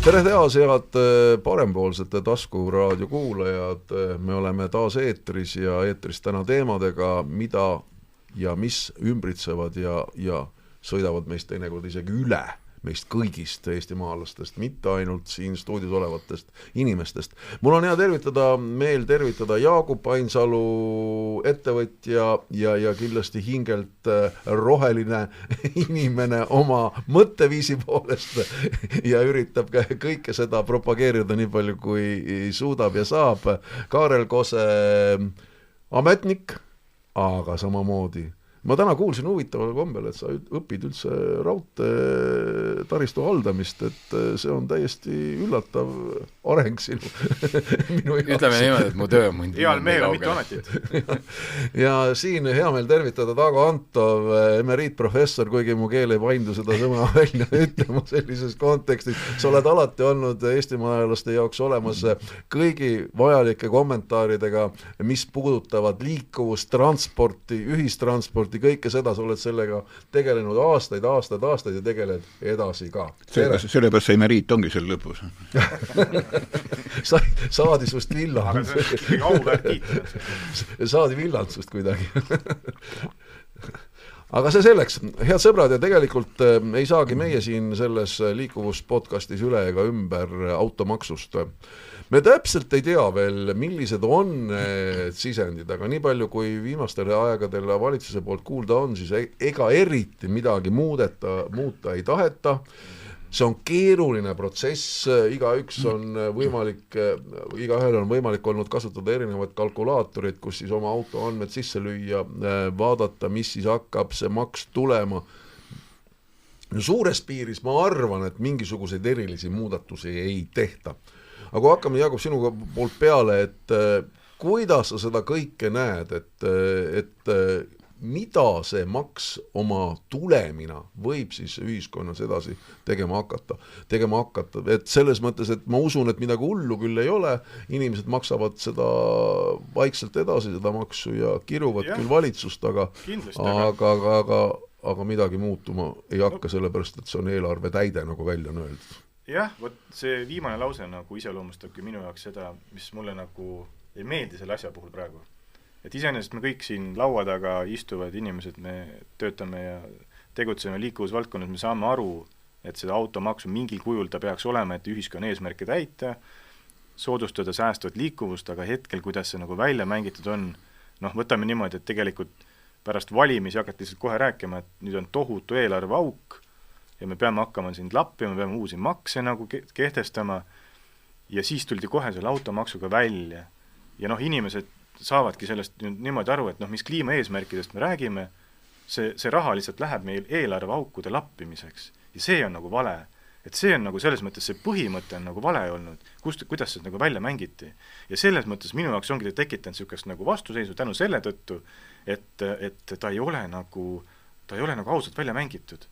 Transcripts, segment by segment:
tere taas, head äh, parempoolsete taskuraadio kuulajad, me oleme taas eetris ja eetris täna teemadega, mida ja mis ümbritsevad ja, ja sõidavad meist teinekord isegi üle meist kõigist eestimaalastest, mitte ainult siin stuudios olevatest inimestest. mul on hea tervitada, meel tervitada Jaagup Ainsalu, ettevõtja ja, ja kindlasti hingelt äh, roheline inimene oma mõtteviisi poolest ja üritab kõike seda propageerida nii palju, kui suudab ja saab. Kaarel Kose, ametnik, aga samamoodi ma täna kuulsin huvitaval kombel, et sa õpid üldse raudteetaristu haldamist, et äh, see on täiesti üllatav areng sinu minu jaoks. ütleme niimoodi, et mu töö on mind heal mehel on mitu ametit. Ja siin hea meel tervitada Taago Antov, emeriitprofessor, kuigi mu keel ei paindu seda sõna välja ütlema sellises kontekstis, sa oled alati olnud Eestimaa ajalaste jaoks olemas kõigi vajalike kommentaaridega, mis puudutavad liikuvust, transporti, ühistransporti, transporti, kõike seda, sa oled sellega tegelenud aastaid, aastaid, aastaid ja tegeled edasi ka. sellepärast, sellepärast see emeriit ongi seal lõpus sa, saadi sust villand. saadi villand sust kuidagi aga see selleks, head sõbrad, ja tegelikult äh, ei saagi meie siin selles liikuvus podcastis üle ega ümber automaksust. Äh, me täpselt ei tea veel, millised on need sisendid, aga nii palju, kui viimastel aegadel valitsuse poolt kuulda on, siis e-, ega eriti midagi muudeta, muuta ei taheta see on keeruline protsess, igaüks on võimalik, igaühel on võimalik olnud kasutada erinevaid kalkulaatoreid, kus siis oma auto andmed sisse lüüa, vaadata, mis siis hakkab see maks tulema. no suures piiris ma arvan, et mingisuguseid erilisi muudatusi ei tehta aga kui hakkame, Jaagup, sinu poolt peale, et äh, kuidas sa seda kõike näed, et, äh, et äh, mida see maks oma tulemina võib siis ühiskonnas edasi tegema hakata, tegema hakata, et selles mõttes, et ma usun, et midagi hullu küll ei ole, inimesed maksavad seda vaikselt edasi, seda maksu ja kiruvad ja, küll valitsust, aga aga, aga, aga, aga midagi muutuma ei hakka, sellepärast et see on eelarve täide, nagu välja on öeldud. Jah, vot see viimane lause nagu iseloomustabki minu jaoks seda, mis mulle nagu ei meeldi selle asja puhul praegu. Et iseenesest me kõik siin laua taga istuvad inimesed, me töötame ja tegutseme liikuvusvaldkonnas, me saame aru, et seda automaksu mingil kujul ta peaks olema, et ühiskonna eesmärke täita, soodustada säästvat liikuvust, aga hetkel, kuidas see nagu välja mängitud on, noh, võtame niimoodi, et tegelikult pärast valimisi hakati lihtsalt kohe rääkima, et nüüd on tohutu eelarveauk, ja me peame hakkama sind lappima, peame uusi makse nagu ke-, kehtestama, ja siis tuldi kohe selle automaksuga välja. ja noh, inimesed saavadki sellest nüüd niimoodi aru, et noh, mis kliimaeesmärkidest me räägime, see, see raha lihtsalt läheb meil eelarveaukude lappimiseks. ja see on nagu vale. et see on nagu selles mõttes, see põhimõte on nagu vale olnud, kust, kuidas see nagu välja mängiti. ja selles mõttes minu jaoks ongi tekitanud niisugust nagu vastuseisu tänu selle tõttu, et, et ta ei ole nagu, ta ei ole nagu ausalt välja mängitud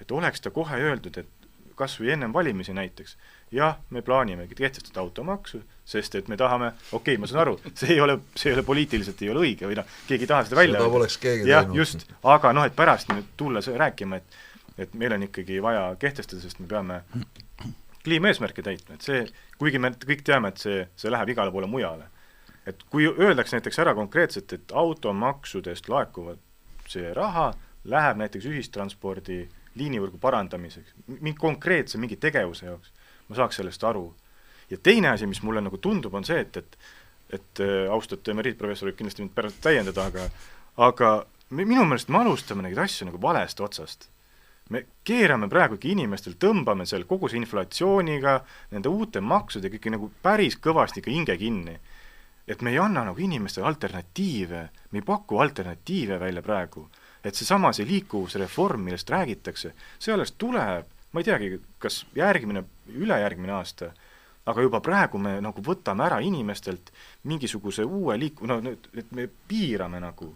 et oleks ta kohe öeldud, et kas või ennem valimisi näiteks, jah, me plaanimegi kehtestada automaksu, sest et me tahame, okei okay,, ma saan aru, see ei ole, see ei ole poliitiliselt ei ole õige või noh, keegi ei taha seda välja keegi jah, just, aga noh, et pärast nüüd tulla rääkima, et et meil on ikkagi vaja kehtestada, sest me peame kliimaeesmärke täitma, et see, kuigi me kõik teame, et see, see läheb igale poole mujale. et kui öeldakse näiteks ära konkreetselt, et automaksudest laekuvad see raha läheb näiteks ühistranspordi liinivõrgu parandamiseks, mingi konkreetse mingi tegevuse jaoks, ma saaks sellest aru. ja teine asi, mis mulle nagu tundub, on see, et, et et äh, austatud emeriitprofessor võib kindlasti mind pärast täiendada, aga aga minu meelest me alustame neid asju nagu valest otsast. me keerame praegugi inimestel, tõmbame seal kogu see inflatsiooniga, nende uute maksudega ikka nagu päris kõvasti ikka hinge kinni. et me ei anna nagu inimestele alternatiive, me ei paku alternatiive välja praegu et seesama, see liikuvusreform, millest räägitakse, see alles tuleb, ma ei teagi, kas järgmine, ülejärgmine aasta, aga juba praegu me nagu võtame ära inimestelt mingisuguse uue liik-, no et me piirame nagu.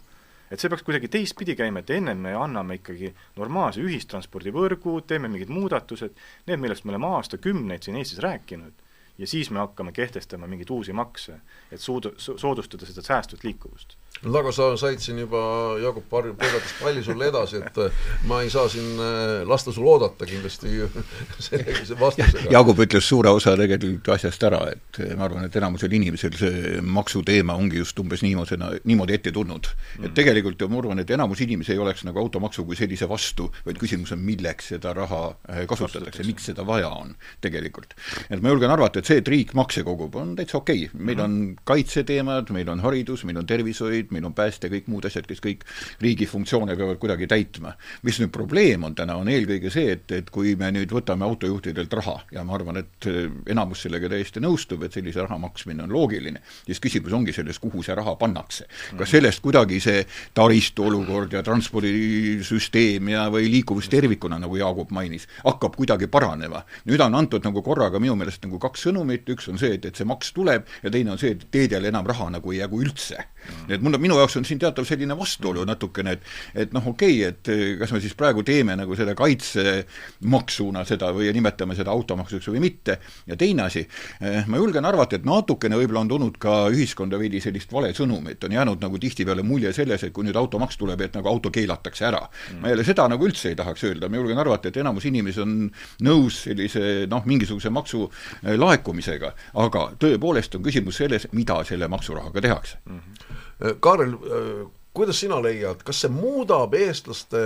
et see peaks kuidagi teistpidi käima, et ennem me anname ikkagi normaalse ühistranspordivõrgu, teeme mingid muudatused, need, millest me oleme aastakümneid siin Eestis rääkinud, ja siis me hakkame kehtestama mingeid uusi makse, et suud-, soodustada seda säästvat liikuvust aga sa said siin juba, Jaagup, põigatas palli sulle edasi, et äh, ma ei saa siin äh, lasta sul oodata kindlasti sellise vastusega. Jaagup ütles suure osa tegelikult asjast ära, et ma arvan, et enamusel inimesel see maksuteema ongi just umbes niimoodi, niimoodi ette tulnud mm.. et tegelikult ma arvan, et enamus inimesi ei oleks nagu automaksu kui sellise vastu, vaid küsimus on, milleks seda raha äh, kasutatakse, miks seda vaja on tegelikult. et ma julgen arvata, et see, et riik makse kogub, on täitsa okei okay., meil on kaitseteemad, meil on haridus, meil on tervishoid, politseid, meil on pääste, kõik muud asjad, kes kõik riigi funktsioone peavad kuidagi täitma. mis nüüd probleem on täna, on eelkõige see, et, et kui me nüüd võtame autojuhtidelt raha ja ma arvan, et äh, enamus sellega täiesti nõustub, et sellise raha maksmine on loogiline, siis küsimus ongi selles, kuhu see raha pannakse. kas sellest kuidagi see taristu olukord ja transpordisüsteem ja, või liikuvus tervikuna, nagu Jaagup mainis, hakkab kuidagi paranema. nüüd on antud nagu korraga minu meelest nagu kaks sõnumit, üks on see, et, et see maks tuleb ja teine on see, et teedele enam raha nagu ei jagu üldse. nii et mul on, minu jaoks on siin teatav selline vastuolu natukene, et et noh, okei okay,, et eh, kas me siis praegu teeme nagu selle kaitsemaksuna seda või nimetame seda automaksuks või mitte, ja teine asi, eh, ma julgen arvata, et natukene võib-olla on tulnud ka ühiskonda veidi sellist vale sõnumit, on jäänud nagu tihtipeale mulje selles, et kui nüüd automaks tuleb, et nagu auto keelatakse ära. Mm.. ma jälle seda nagu üldse ei tahaks öelda, ma julgen arvata, et enamus inimesi on nõus sellise noh, mingisuguse maksu eh, laekumisega, aga tõepoolest on küsimus selles, mida selle maksurahaga tehakse. Mm. -hmm Kaarel, äh, kuidas sina leiad, kas see muudab eestlaste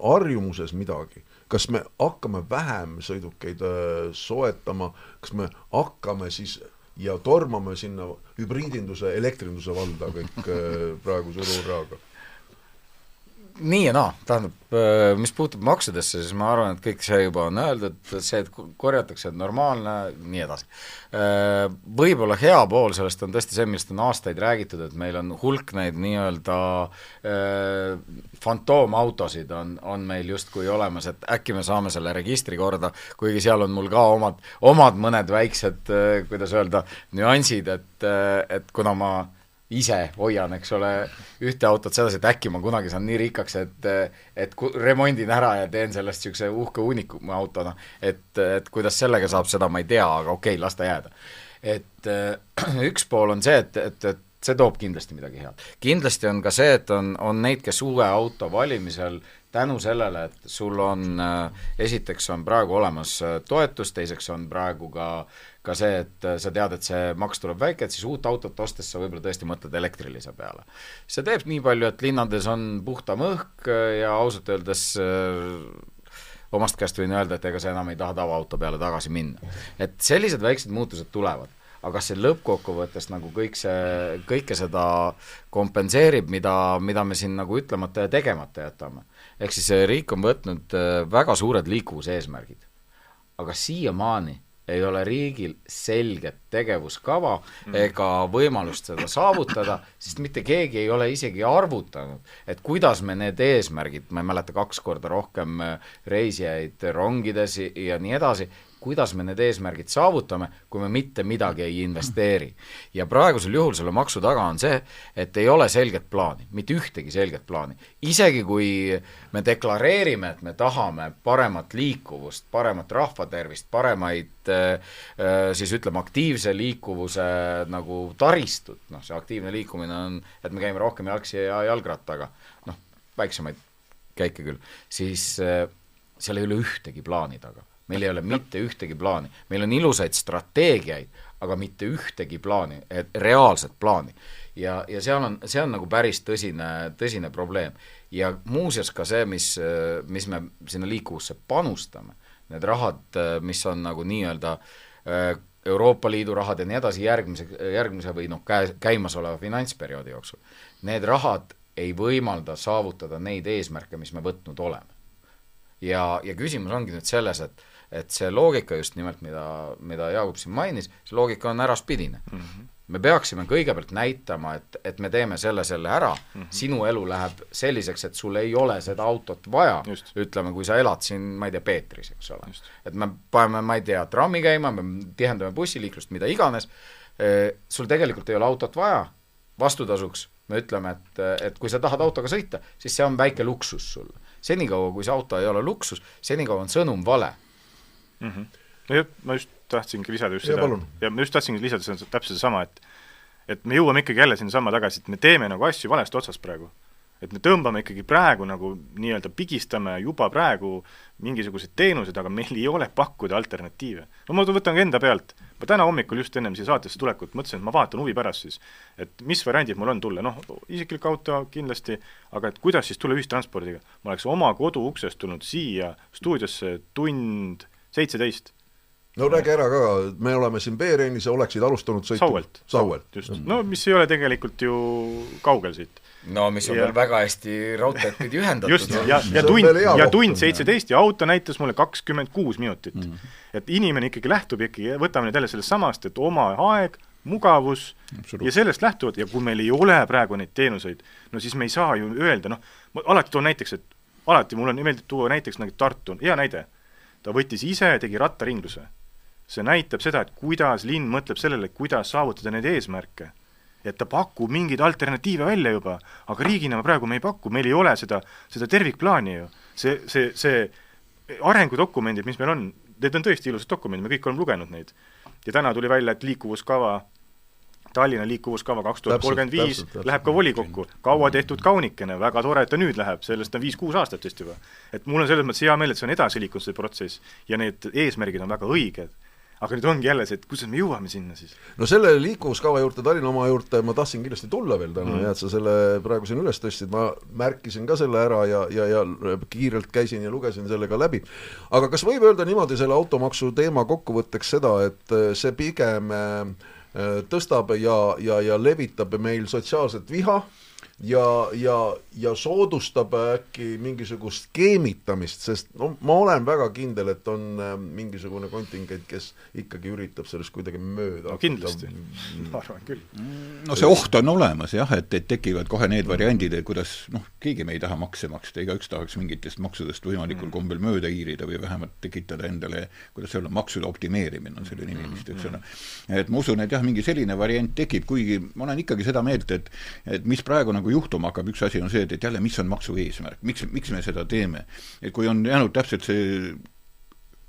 harjumuses midagi? kas me hakkame vähem sõidukeid äh, soetama, kas me hakkame siis ja tormame sinna hübriidinduse, elektrinduse valda kõik praegu suruuraaga? Nii ja naa, tähendab, äh, mis puutub maksudesse, siis ma arvan, et kõik see juba on öeldud, see, et korjatakse, on normaalne, nii edasi. Äh, võib-olla hea pool sellest on tõesti see, millest on aastaid räägitud, et meil on hulk neid nii-öelda äh, fantoomautosid on, on meil justkui olemas, et äkki me saame selle registri korda, kuigi seal on mul ka omad, omad mõned väiksed, kuidas öelda, nüansid, et, et kuna ma ise hoian, eks ole, ühte autot sedasi, et äkki ma kunagi saan nii rikkaks, et et remondin ära ja teen sellest niisuguse uhke uunikum autona, et, et kuidas sellega saab, seda ma ei tea, aga okei okay,, las ta jääda. et äh, üks pool on see, et, et, et see toob kindlasti midagi head. kindlasti on ka see, et on, on neid, kes uue auto valimisel tänu sellele, et sul on äh,, esiteks on praegu olemas äh, toetus, teiseks on praegu ka ka see, et äh, sa tead, et see maks tuleb väike, et siis uut autot ostes sa võib-olla tõesti mõtled elektrilise peale. see teeb nii palju, et linnades on puhtam õhk ja ausalt öeldes omast käest võin öelda, et ega sa enam ei taha tavaauto peale tagasi minna. et sellised väiksed muutused tulevad aga kas see lõppkokkuvõttes nagu kõik see, kõike seda kompenseerib, mida, mida me siin nagu ütlemata ja tegemata jätame. Ehk siis riik on võtnud väga suured liikuvuseesmärgid. aga siiamaani ei ole riigil selget tegevuskava mm. ega võimalust seda saavutada, sest mitte keegi ei ole isegi arvutanud, et kuidas me need eesmärgid, ma ei mäleta, kaks korda rohkem reisijaid rongides ja nii edasi, kuidas me need eesmärgid saavutame, kui me mitte midagi ei investeeri. ja praegusel juhul selle maksu taga on see, et ei ole selget plaani, mitte ühtegi selget plaani. isegi kui me deklareerime, et me tahame paremat liikuvust, paremat rahvatervist, paremaid äh, äh, siis ütleme, aktiivse liikuvuse nagu taristut, noh, see aktiivne liikumine on, et me käime rohkem jalgsi ja jalgrattaga, noh, väiksemaid käike küll, siis äh, seal ei ole ühtegi plaani taga meil ei ole mitte ühtegi plaani, meil on ilusaid strateegiaid, aga mitte ühtegi plaani, reaalset plaani. ja, ja seal on, see on nagu päris tõsine, tõsine probleem. ja muuseas ka see, mis, mis me sinna liikuvusse panustame, need rahad, mis on nagu nii-öelda Euroopa Liidu rahad ja nii edasi järgmise, järgmise või noh, käe, käimasoleva finantsperioodi jooksul, need rahad ei võimalda saavutada neid eesmärke, mis me võtnud oleme. ja, ja küsimus ongi nüüd selles, et et see loogika just nimelt, mida, mida Jaagup siin mainis, see loogika on äraspidine mm. -hmm. me peaksime kõigepealt näitama, et, et me teeme selle, selle ära mm, -hmm. sinu elu läheb selliseks, et sul ei ole seda autot vaja, ütleme, kui sa elad siin, ma ei tea, Peetris, eks ole. et me paneme, ma ei tea, trammi käima, me tihendame bussiliiklust, mida iganes, sul tegelikult ei ole autot vaja, vastutasuks me ütleme, et, et kui sa tahad autoga sõita, siis see on väike luksus sulle. senikaua, kui see auto ei ole luksus, senikaua on sõnum vale mm. -hmm. no jah, ma just tahtsingi lisada just ja, seda, ja ma just tahtsingi lisada seda täpselt sedasama, et et me jõuame ikkagi jälle sinnasamma tagasi, et me teeme nagu asju valest otsast praegu et me tõmbame ikkagi praegu nagu nii-öelda pigistame juba praegu mingisuguseid teenuseid, aga meil ei ole pakkuda alternatiive. no ma võtan ka enda pealt, ma täna hommikul just ennem siia saatesse tulekut mõtlesin, et ma vaatan huvi pärast siis, et mis variandid mul on tulla, noh, isiklik auto kindlasti, aga et kuidas siis tulla ühistranspordiga. ma oleks oma kodu uksest tulnud siia stuudiosse tund seitseteist no räägi ära ka, me oleme siin Veerennis ja oleksid alustanud sõitu Sauelt, Sauelt., just, no mis ei ole tegelikult ju kaugel siit no mis on ja. veel väga hästi raudteed pidi ühendatud. just, ja, ja tund, ja tund seitseteist ja auto näitas mulle kakskümmend kuus minutit mm. -hmm. et inimene ikkagi lähtub ikkagi, võtame nüüd jälle sellest samast, et oma aeg, mugavus ja sellest lähtuvalt ja kui meil ei ole praegu neid teenuseid, no siis me ei saa ju öelda, noh, ma alati toon näiteks, et alati mulle meeldib tuua näiteks nagu Tartu, hea näide, ta võttis ise, tegi rattaringluse. see näitab seda, et kuidas linn mõtleb sellele, kuidas saavutada neid eesmärke et ta pakub mingeid alternatiive välja juba, aga riigina praegu me ei paku, meil ei ole seda, seda tervikplaani ju. see, see, see arengudokumendid, mis meil on, need on tõesti ilusad dokumendid, me kõik oleme lugenud neid. ja täna tuli välja, et liikuvuskava, Tallinna liikuvuskava kaks tuhat kolmkümmend viis läheb ka volikokku, kaua tehtud kaunikene, väga tore, et ta nüüd läheb, sellest on viis-kuus aastat vist juba. et mul on selles mõttes hea meel, et see on edasi liikunud, see protsess, ja need eesmärgid on väga õiged aga nüüd ongi jälle see, et kuidas me jõuame sinna siis? no selle liikuvuskava juurde, Tallinna oma juurde ma tahtsin kindlasti tulla veel täna mm. ja et sa selle praegu siin üles tõstsid, ma märkisin ka selle ära ja, ja, ja kiirelt käisin ja lugesin selle ka läbi. aga kas võib öelda niimoodi selle automaksu teema kokkuvõtteks seda, et see pigem äh, tõstab ja, ja, ja levitab meil sotsiaalset viha, ja, ja, ja soodustab äkki mingisugust skeemitamist, sest no ma olen väga kindel, et on äh, mingisugune kontingent, kes ikkagi üritab sellest kuidagi mööda no kindlasti, ma arvan küll. no see oht on olemas jah, et, et tekivad kohe need variandid, et kuidas noh, keegi me ei taha makse maksta, igaüks tahaks mingitest maksudest võimalikul mm. kombel mööda hiirida või vähemalt tekitada endale, kuidas öelda, maksude optimeerimine on selle nimi vist, eks ole. et ma usun, et jah, mingi selline variant tekib, kuigi ma olen ikkagi seda meelt, et et mis praegu nagu juhtuma hakkab, üks asi on see, et, et jälle, mis on maksu eesmärk, miks, miks me seda teeme. et kui on jäänud täpselt see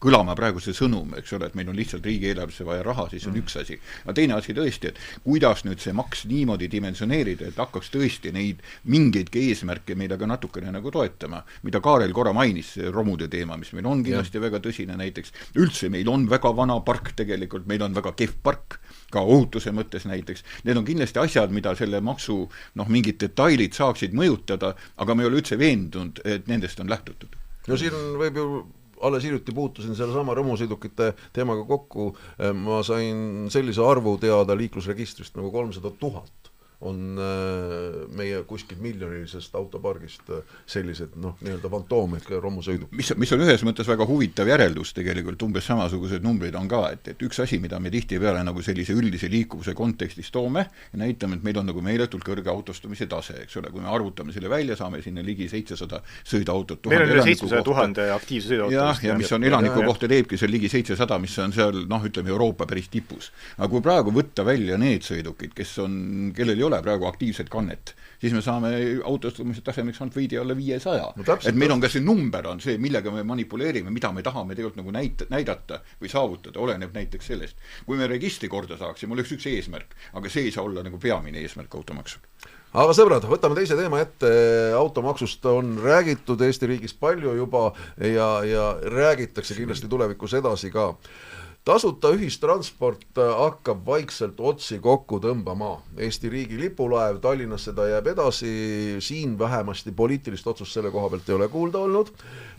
kõlama praegu see sõnum, eks ole, et meil on lihtsalt riigieelarvesse vaja raha, siis on mm. üks asi. aga teine asi tõesti, et kuidas nüüd see maks niimoodi dimensioneerida, et hakkaks tõesti neid mingeidki eesmärke meile ka natukene nagu toetama, mida Kaarel korra mainis, see romude teema, mis meil on kindlasti ja. väga tõsine näiteks, üldse meil on väga vana park tegelikult, meil on väga kehv park, ka ohutuse mõttes näiteks, need on kindlasti asjad, mida selle maksu noh, mingid detailid saaksid mõjutada, aga ma ei ole üldse veendunud, et nendest on lähtutud. no siin võib ju alles hiljuti puutusin sellesama rõmusõidukite teemaga kokku, ma sain sellise arvu teada liiklusregistrist nagu kolmsada tuhat on äh, meie kuskil miljonilisest autopargist äh, sellised noh, nii-öelda fantoom ehk romusõiduk. mis, mis on ühes mõttes väga huvitav järeldus tegelikult, umbes samasuguseid numbreid on ka, et, et üks asi, mida me tihtipeale nagu sellise üldise liikuvuse kontekstis toome ja näitame, et meil on nagu meeletult kõrge autostumise tase, eks ole, kui me arvutame selle välja, saame sinna ligi seitsesada sõiduautot meil on üle seitsmesaja tuhande aktiivse sõiduauto. jah, ja mis on elaniku ja, kohta teebki seal ligi seitsesada, mis on seal noh, ütleme Euroopa päris tipus. aga kui praegu võtta välja need sõidukid, kes on, kellel ei ole praegu aktiivset kannet, siis me saame autostumise tasemeks ainult veidi alla viiesaja no,. et meil on ka see number on see, millega me manipuleerime, mida me tahame tegelikult nagu näit-, näidata või saavutada, oleneb näiteks sellest. kui me registri korda saaksime, oleks üks eesmärk, aga see ei saa olla nagu peamine eesmärk automaksul aga sõbrad, võtame teise teema ette, automaksust on räägitud Eesti riigis palju juba ja, ja räägitakse kindlasti tulevikus edasi ka tasuta ühistransport äh, hakkab vaikselt otsi kokku tõmbama. Eesti riigi lipulaev Tallinnasse ta jääb edasi, siin vähemasti poliitilist otsust selle koha pealt ei ole kuulda olnud,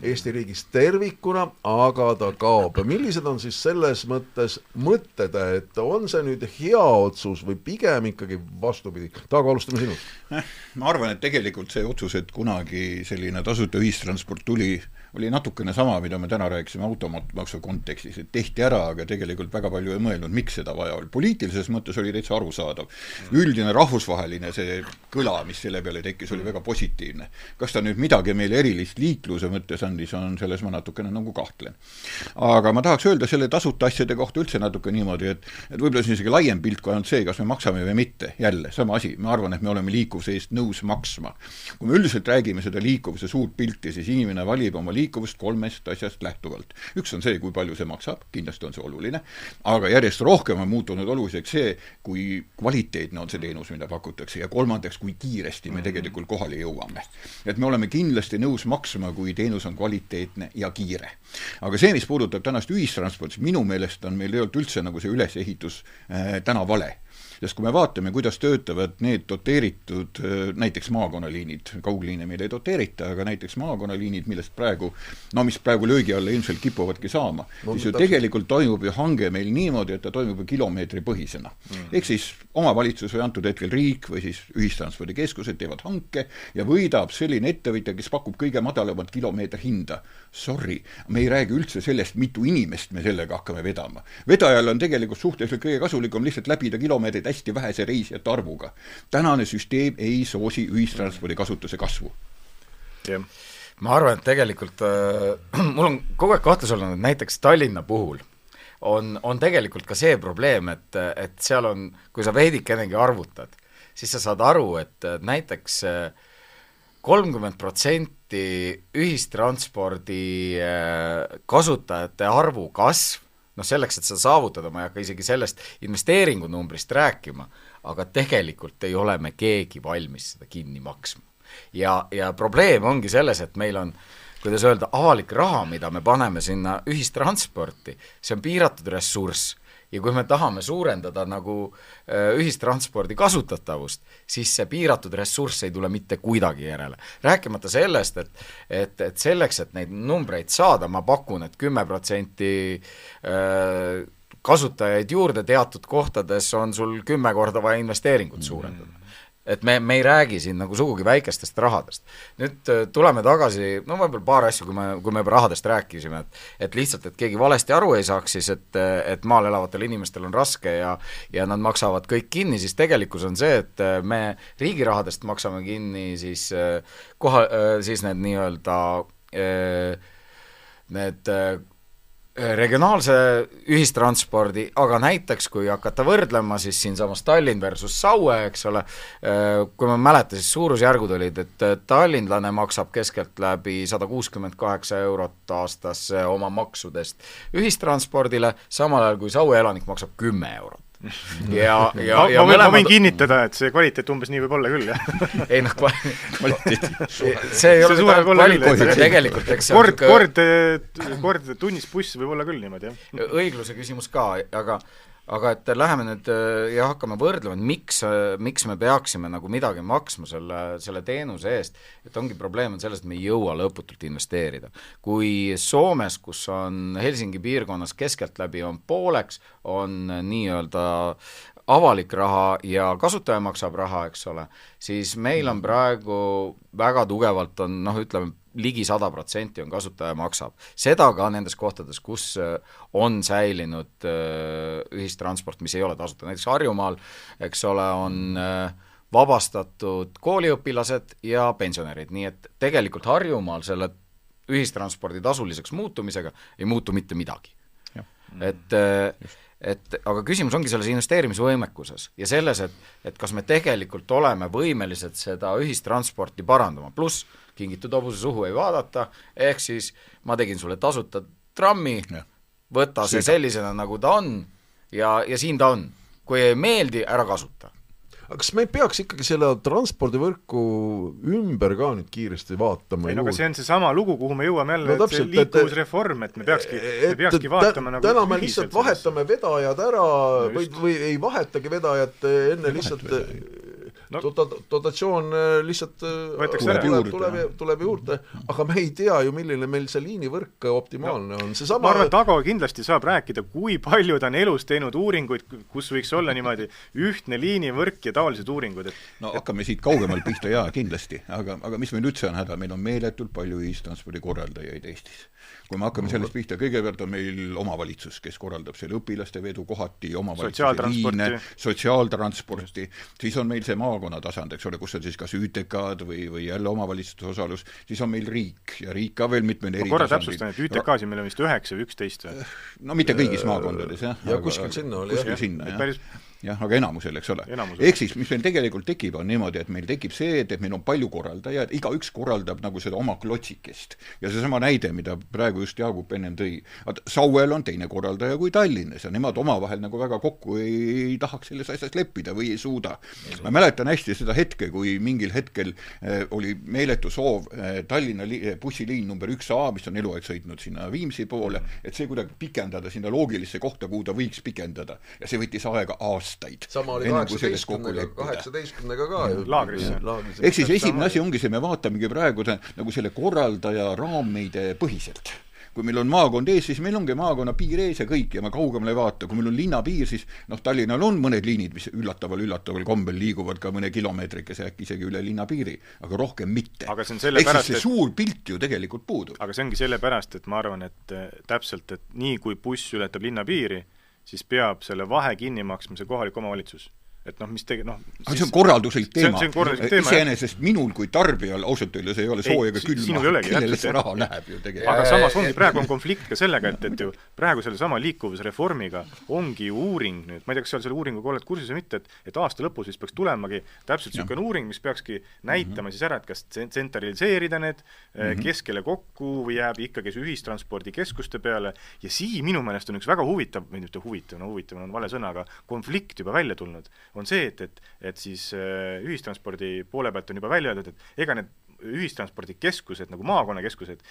Eesti riigis tervikuna, aga ta kaob. millised on siis selles mõttes mõtted, et on see nüüd hea otsus või pigem ikkagi vastupidi? Taago, alustame sinust. Eh, ma arvan, et tegelikult see otsus, et kunagi selline tasuta ühistransport tuli, oli natukene sama, mida me täna rääkisime automaksu kontekstis, et tehti ära, aga tegelikult väga palju ei mõelnud, miks seda vaja oli. poliitilises mõttes oli täitsa arusaadav. üldine rahvusvaheline see kõla, mis selle peale tekkis, oli väga positiivne. kas ta nüüd midagi meile erilist liikluse mõttes andis, on selles ma natukene nagu kahtlen. aga ma tahaks öelda selle tasuta asjade kohta üldse natuke niimoodi, et et võib-olla see on isegi laiem pilt kui ainult see, kas me maksame või mitte, jälle, sama asi, ma arvan, et me oleme liikuvuse eest nõus maksma. kui me üldiselt räägime seda liikuvuse suurt pilti, siis inimene valib oma liikuvust kolmest asjast lähtuvalt. üks on see, kui palju see maksab, kindlasti on see oluline, aga järjest rohkem on muutunud oluliseks see, kui kvaliteetne on see teenus, mida pakutakse ja kolmandaks, kui kiiresti me tegelikult kohale jõuame. et me oleme kindlasti nõus maksma, kui teenus on kvaliteetne ja kiire. aga see, mis puudutab tänast ühistransporti, minu meelest on meil tegelikult üldse nagu see ülesehitus äh, täna vale sest kui me vaatame, kuidas töötavad need doteeritud näiteks maakonnaliinid, kaugliine meil ei doteerita, aga näiteks maakonnaliinid, millest praegu, no mis praegu löögi alla ilmselt kipuvadki saama no,, siis ju täpselt. tegelikult toimub ju hange meil niimoodi, et ta toimub ju kilomeetripõhisena mm.. ehk siis omavalitsus või antud hetkel riik või siis ühistranspordikeskused teevad hanke ja võidab selline ettevõtja, kes pakub kõige madalamat kilomeeterhinda. Sorry, me ei räägi üldse sellest, mitu inimest me sellega hakkame vedama. vedajal on tegelikult suhteliselt kõige kasulikum lihtsalt läbida kilomeetrid hästi vähese reisijate arvuga. tänane süsteem ei soosi ühistranspordi kasutuse kasvu. jah ma arvan, et tegelikult äh, mul on kogu aeg kahtlus olnud, et näiteks Tallinna puhul on, on tegelikult ka see probleem, et, et seal on, kui sa veidikenegi arvutad, siis sa saad aru, et näiteks kolmkümmend protsenti ühistranspordi äh, kasutajate arvu kasv noh, selleks, et seda saavutada, ma ei hakka isegi sellest investeeringunumbrist rääkima, aga tegelikult ei ole me keegi valmis seda kinni maksma. ja, ja probleem ongi selles, et meil on kuidas öelda, avalik raha, mida me paneme sinna ühistransporti, see on piiratud ressurss ja kui me tahame suurendada nagu äh, ühistranspordi kasutatavust, siis see piiratud ressurss ei tule mitte kuidagi järele. rääkimata sellest, et et, et selleks, et neid numbreid saada, ma pakun et, et kümme protsenti äh, kasutajaid juurde teatud kohtades on sul kümme korda vaja investeeringut suurendada et me, me ei räägi siin nagu sugugi väikestest rahadest. nüüd äh, tuleme tagasi, no võib-olla paar asja, kui me, kui me juba rahadest rääkisime, et et lihtsalt, et keegi valesti aru ei saaks, siis et, et maal elavatel inimestel on raske ja ja nad maksavad kõik kinni, siis tegelikkus on see, et äh, me riigi rahadest maksame kinni siis äh, koha, siis need nii-öelda need regionaalse ühistranspordi, aga näiteks kui hakata võrdlema, siis siinsamas Tallinn versus Saue, eks ole, kui ma ei mäleta, siis suurusjärgud olid, et tallinlane maksab keskeltläbi sada kuuskümmend kaheksa eurot aastas oma maksudest ühistranspordile, samal ajal kui Saue elanik maksab kümme eurot ja, ja, ja ma, mõlemad... ma võin kinnitada, et see kvaliteet umbes nii võib olla küll, jah. Ei noh, kvaliteet. See ei ole kvaliteet, tegelikult eks kord, kord, kord tunnis buss võib olla küll niimoodi, jah. õigluse küsimus ka, aga aga et läheme nüüd äh, ja hakkame võrdlema, et miks, äh, miks me peaksime nagu midagi maksma selle, selle teenuse eest, et ongi probleem on selles, et me ei jõua lõputult investeerida. kui Soomes, kus on Helsingi piirkonnas keskeltläbi on pooleks, on nii-öelda avalik raha ja kasutaja maksab raha, eks ole, siis meil on praegu väga tugevalt on noh, ütleme, ligi sada protsenti on kasutaja maksab. seda ka nendes kohtades, kus äh, on säilinud äh, ühistransport, mis ei ole tasuta, näiteks Harjumaal, eks ole, on äh, vabastatud kooliõpilased ja pensionärid, nii et tegelikult Harjumaal selle ühistranspordi tasuliseks muutumisega ei muutu mitte midagi. et Just et aga küsimus ongi selles investeerimisvõimekuses ja selles, et, et kas me tegelikult oleme võimelised seda ühistransporti parandama, pluss kingitud hobuse suhu ei vaadata, ehk siis ma tegin sulle tasuta trammi, võta see sellisena, nagu ta on ja, ja siin ta on. kui ei meeldi, ära kasuta. Aga kas me ei peaks ikkagi selle transpordivõrku ümber ka nüüd kiiresti vaatama? ei no aga see on seesama lugu, kuhu me jõuame jälle no,, et see liikuvusreform, et me peakski, me peakski vaatama nagu täna me lihtsalt vahetame vedajad ära no või, või ei vahetagi vedajat enne lihtsalt no, dota-, dotatsioon äh, lihtsalt äh, tuleb, tuleb, tuleb, tuleb juurde, aga me ei tea ju, milline meil see liinivõrk optimaalne no, on, seesama ma arvan, et Ago kindlasti saab rääkida, kui palju ta on elus teinud uuringuid, kus võiks olla niimoodi ühtne liinivõrk ja taolised uuringud, et no hakkame siit kaugemalt pihta, jaa, kindlasti, aga, aga mis meil üldse on häda, meil on meeletult palju ühistranspordi korraldajaid Eestis. Kui me hakkame sellest pihta, kõigepealt on meil omavalitsus, kes korraldab selle õpilaste vedu kohati, omavalitsuse liine, sotsiaaltransporti, siis on meil see maakonna tasand, eks ole, kus on siis kas ÜTK-d või, või jälle omavalitsuse osalus, siis on meil riik ja riik ka veel mitmeid eri korra täpsustan, et ÜTK-sid meil on vist üheksa või üksteist või? no mitte kõigis maakondades, jah. ja kuskil sinna oli, jah. päris jah, aga enamusel, eks ole. Ehk siis, mis meil tegelikult tekib, on niimoodi, et meil tekib see, et, et meil on palju korraldajaid, igaüks korraldab nagu seda oma klotsikest. ja seesama näide, mida praegu just Jaagup ennem tõi, vaat Sauel on teine korraldaja kui Tallinnas ja nemad omavahel nagu väga kokku ei, ei tahaks selles asjas leppida või ei suuda. ma mäletan hästi seda hetke, kui mingil hetkel äh, oli meeletu soov äh, Tallinna li-, bussiliin number üks A, mis on eluaeg sõitnud sinna Viimsi poole, et see kuidagi pikendada sinna loogilisse kohta, kuhu ta võiks pikendada. ja see võttis aega aastaid. sama oli kaheksateistkümnega, kaheksateistkümnega ka ju. Laagrisse. ehk siis esimene asi ongi see, me vaatamegi praegu nagu selle korraldaja raamide põhiselt kui meil on maakond ees, siis meil ongi maakonna piir ees ja kõik ja me kaugemale ei vaata, kui meil on linnapiir, siis noh, Tallinnal on mõned liinid, mis üllataval-üllataval kombel liiguvad ka mõne kilomeetrikese äkki isegi üle linnapiiri, aga rohkem mitte. Aga see on ehk siis see et- suur pilt ju tegelikult puudub. aga see ongi sellepärast, et ma arvan, et äh, täpselt, et nii kui buss ületab linnapiiri, siis peab selle vahe kinni maksma see kohalik omavalitsus. Et noh, mis tege-, noh aga see on korralduslik see on- teema. see on korralduslik teema, iseenesest minul kui tarbijal ausalt öeldes ei ole sooja ega külma, kellele see raha läheb ju tegelikult. aga samas ongi, praegu on konflikt ka sellega, et, et ju praegu sellesama liikuvusreformiga ongi ju uuring nüüd, ma ei tea, kas sa selle uuringuga oled kursis või mitte, et et aasta lõpus vist peaks tulemagi täpselt niisugune uuring, mis peakski näitama siis ära, et kas tsen- tsentraliseerida need mm -hmm. keskele kokku või jääb ikkagi see ühistranspordikeskuste peale. Ja siin minu meelest on üks väga huvitav, või mitte huvitav, no huvitav on vale sõna, aga konflikt juba välja tulnud, on see, et, et et siis äh, ühistranspordi poole pealt on juba välja öeldud, et ega need ühistranspordikeskused nagu maakonnakeskused,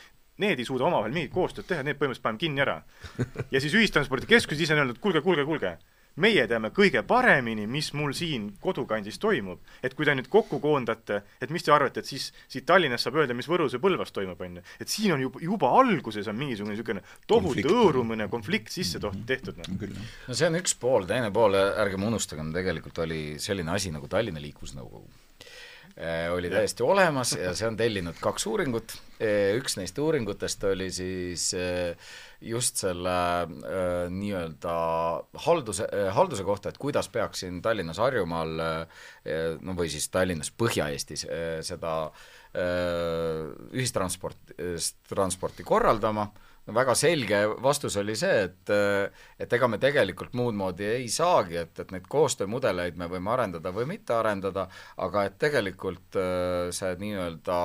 need ei suuda omavahel mingit koostööd teha, need põhimõtteliselt paneme kinni ära. ja siis ühistranspordikeskused ise on öelnud, kuulge, kuulge, kuulge, meie teame kõige paremini, mis mul siin kodukandis toimub. et kui te nüüd kokku koondate, et mis te arvate, et siis siit Tallinnast saab öelda, mis Võrus ja Põlvas toimub, on ju. et siin on juba, juba alguses on mingisugune niisugune tohutu Konflikt. hõõrumine, konflikt sisse to- tehtud, noh. no see on üks pool, teine pool, ärgem unustagem, tegelikult oli selline asi nagu Tallinna Liiklusnõukogu. Oli täiesti olemas ja see on tellinud kaks uuringut, üks neist uuringutest oli siis eh, just selle nii-öelda halduse, halduse kohta, et kuidas peaks siin Tallinnas, Harjumaal no või siis Tallinnas, Põhja-Eestis seda ühistransport, transporti korraldama no väga selge vastus oli see, et et ega me tegelikult muud moodi ei saagi, et, et neid koostöömudeleid me võime arendada või mitte arendada, aga et tegelikult äh, see nii-öelda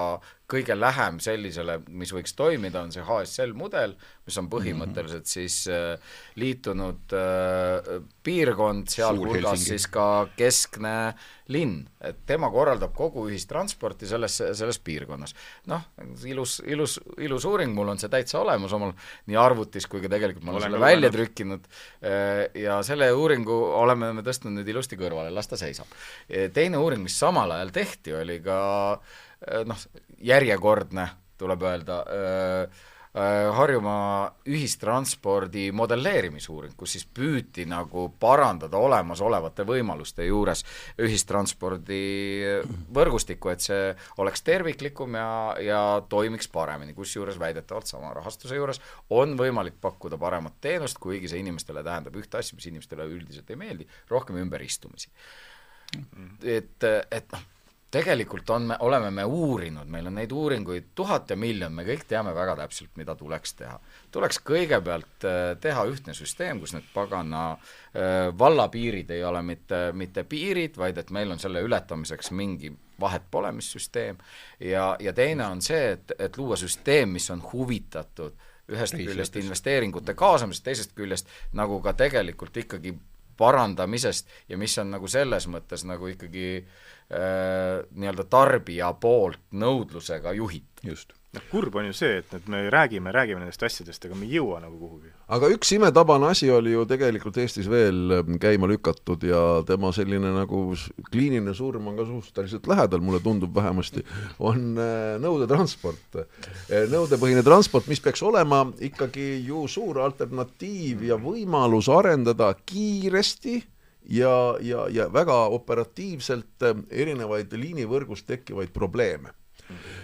kõige lähem sellisele, mis võiks toimida, on see HSL mudel, mis on põhimõtteliselt siis äh, liitunud äh, piirkond, sealhulgas siis ka keskne linn, et tema korraldab kogu ühistransporti selles, selles piirkonnas. noh, ilus, ilus, ilus uuring, mul on see täitsa olemas omal nii arvutis kui ka tegelikult ma olen Olen selle välja lugenud. trükkinud eh, ja selle uuringu oleme me tõstnud nüüd ilusti kõrvale, las ta seisab. teine uuring, mis samal ajal tehti, oli ka noh, järjekordne, tuleb öelda, Harjumaa ühistranspordi modelleerimisuuring, kus siis püüti nagu parandada olemasolevate võimaluste juures ühistranspordi võrgustikku, et see oleks terviklikum ja, ja toimiks paremini, kusjuures väidetavalt sama rahastuse juures on võimalik pakkuda paremat teenust, kuigi see inimestele tähendab ühte asja, mis inimestele üldiselt ei meeldi, rohkem ümberistumisi. et, et noh, tegelikult on me, oleme me uurinud, meil on neid uuringuid tuhat ja miljon, me kõik teame väga täpselt, mida tuleks teha. tuleks kõigepealt äh, teha ühtne süsteem, kus need pagana äh, vallapiirid ei ole mitte, mitte piirid, vaid et meil on selle ületamiseks mingi vahet pole, mis süsteem, ja, ja teine on see, et, et luua süsteem, mis on huvitatud ühest küljest investeeringute kaasamisest, teisest küljest nagu ka tegelikult ikkagi parandamisest ja mis on nagu selles mõttes nagu ikkagi äh, nii-öelda tarbija poolt nõudlusega juhitud. just. Noh, kurb on ju see, et, et me räägime, räägime nendest asjadest, aga me ei jõua nagu kuhugi. aga üks imetabane asi oli ju tegelikult Eestis veel ähm, käima lükatud ja tema selline nagu kliiniline surm on ka suhteliselt lähedal, mulle tundub vähemasti, on äh, nõudetransport. nõudepõhine transport, mis peaks olema ikkagi ju suur alternatiiv ja võimalus arendada kiiresti ja, ja, ja väga operatiivselt äh, erinevaid liinivõrgus tekkivaid probleeme.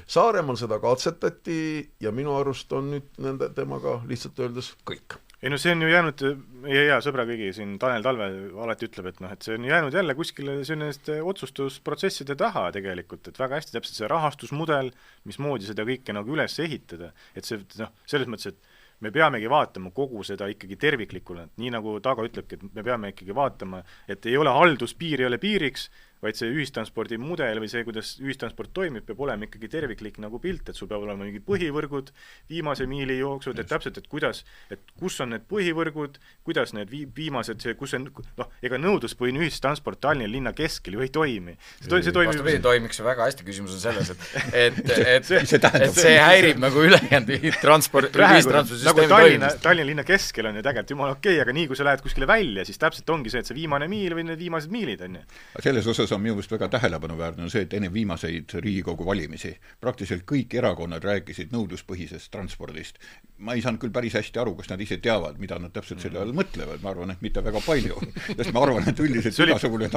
Saaremaal seda katsetati ja minu arust on nüüd nende, temaga lihtsalt öeldes kõik. Ei no see on ju jäänud, meie hea sõbra kõigi siin, Tanel Talve alati ütleb, et noh, et see on jäänud jälle kuskile selliste otsustusprotsesside taha tegelikult, et väga hästi täpselt see rahastusmudel, mismoodi seda kõike nagu üles ehitada, et see noh, selles mõttes, et me peamegi vaatama kogu seda ikkagi terviklikuna, nii nagu Tago ütlebki, et me peame ikkagi vaatama, et ei ole halduspiir ei ole piiriks, vaid see ühistranspordi mudel või see, kuidas ühistransport toimib, peab olema ikkagi terviklik nagu pilt, et sul peavad olema mingid põhivõrgud, viimase miili jooksud, et täpselt, et kuidas, et kus on need põhivõrgud, kuidas need vii-, viimased, see, kus on noh, ega nõudluspõhine ühistransport Tallinna linna keskel ju ei toimi. see to-, see toimib vastupidi, toimiks ju väga hästi, küsimus on selles, et et, et, See- see et see häirib nagu ülejäänud ühistransport, praegu nagu ühistranspordisüsteemi Tallinna. Tallinna linna keskel on ju tegelikult jumala okei okay,, aga nii, kui sa lähed kuskile välja, siis täpselt ongi see, et see viimane miil või need viimased miilid, on ju. selles osas on minu meelest väga tähelepanuväärne on see, et enne viimaseid Riigikogu valimisi praktiliselt kõik erakonnad rääkisid nõudluspõhisest transpordist. ma ei saanud küll päris hästi aru, kas nad ise teavad, mida nad täpselt selle all mõtlevad, ma arvan, et mitte väga palju. sest ma arvan, et üldiselt igasugune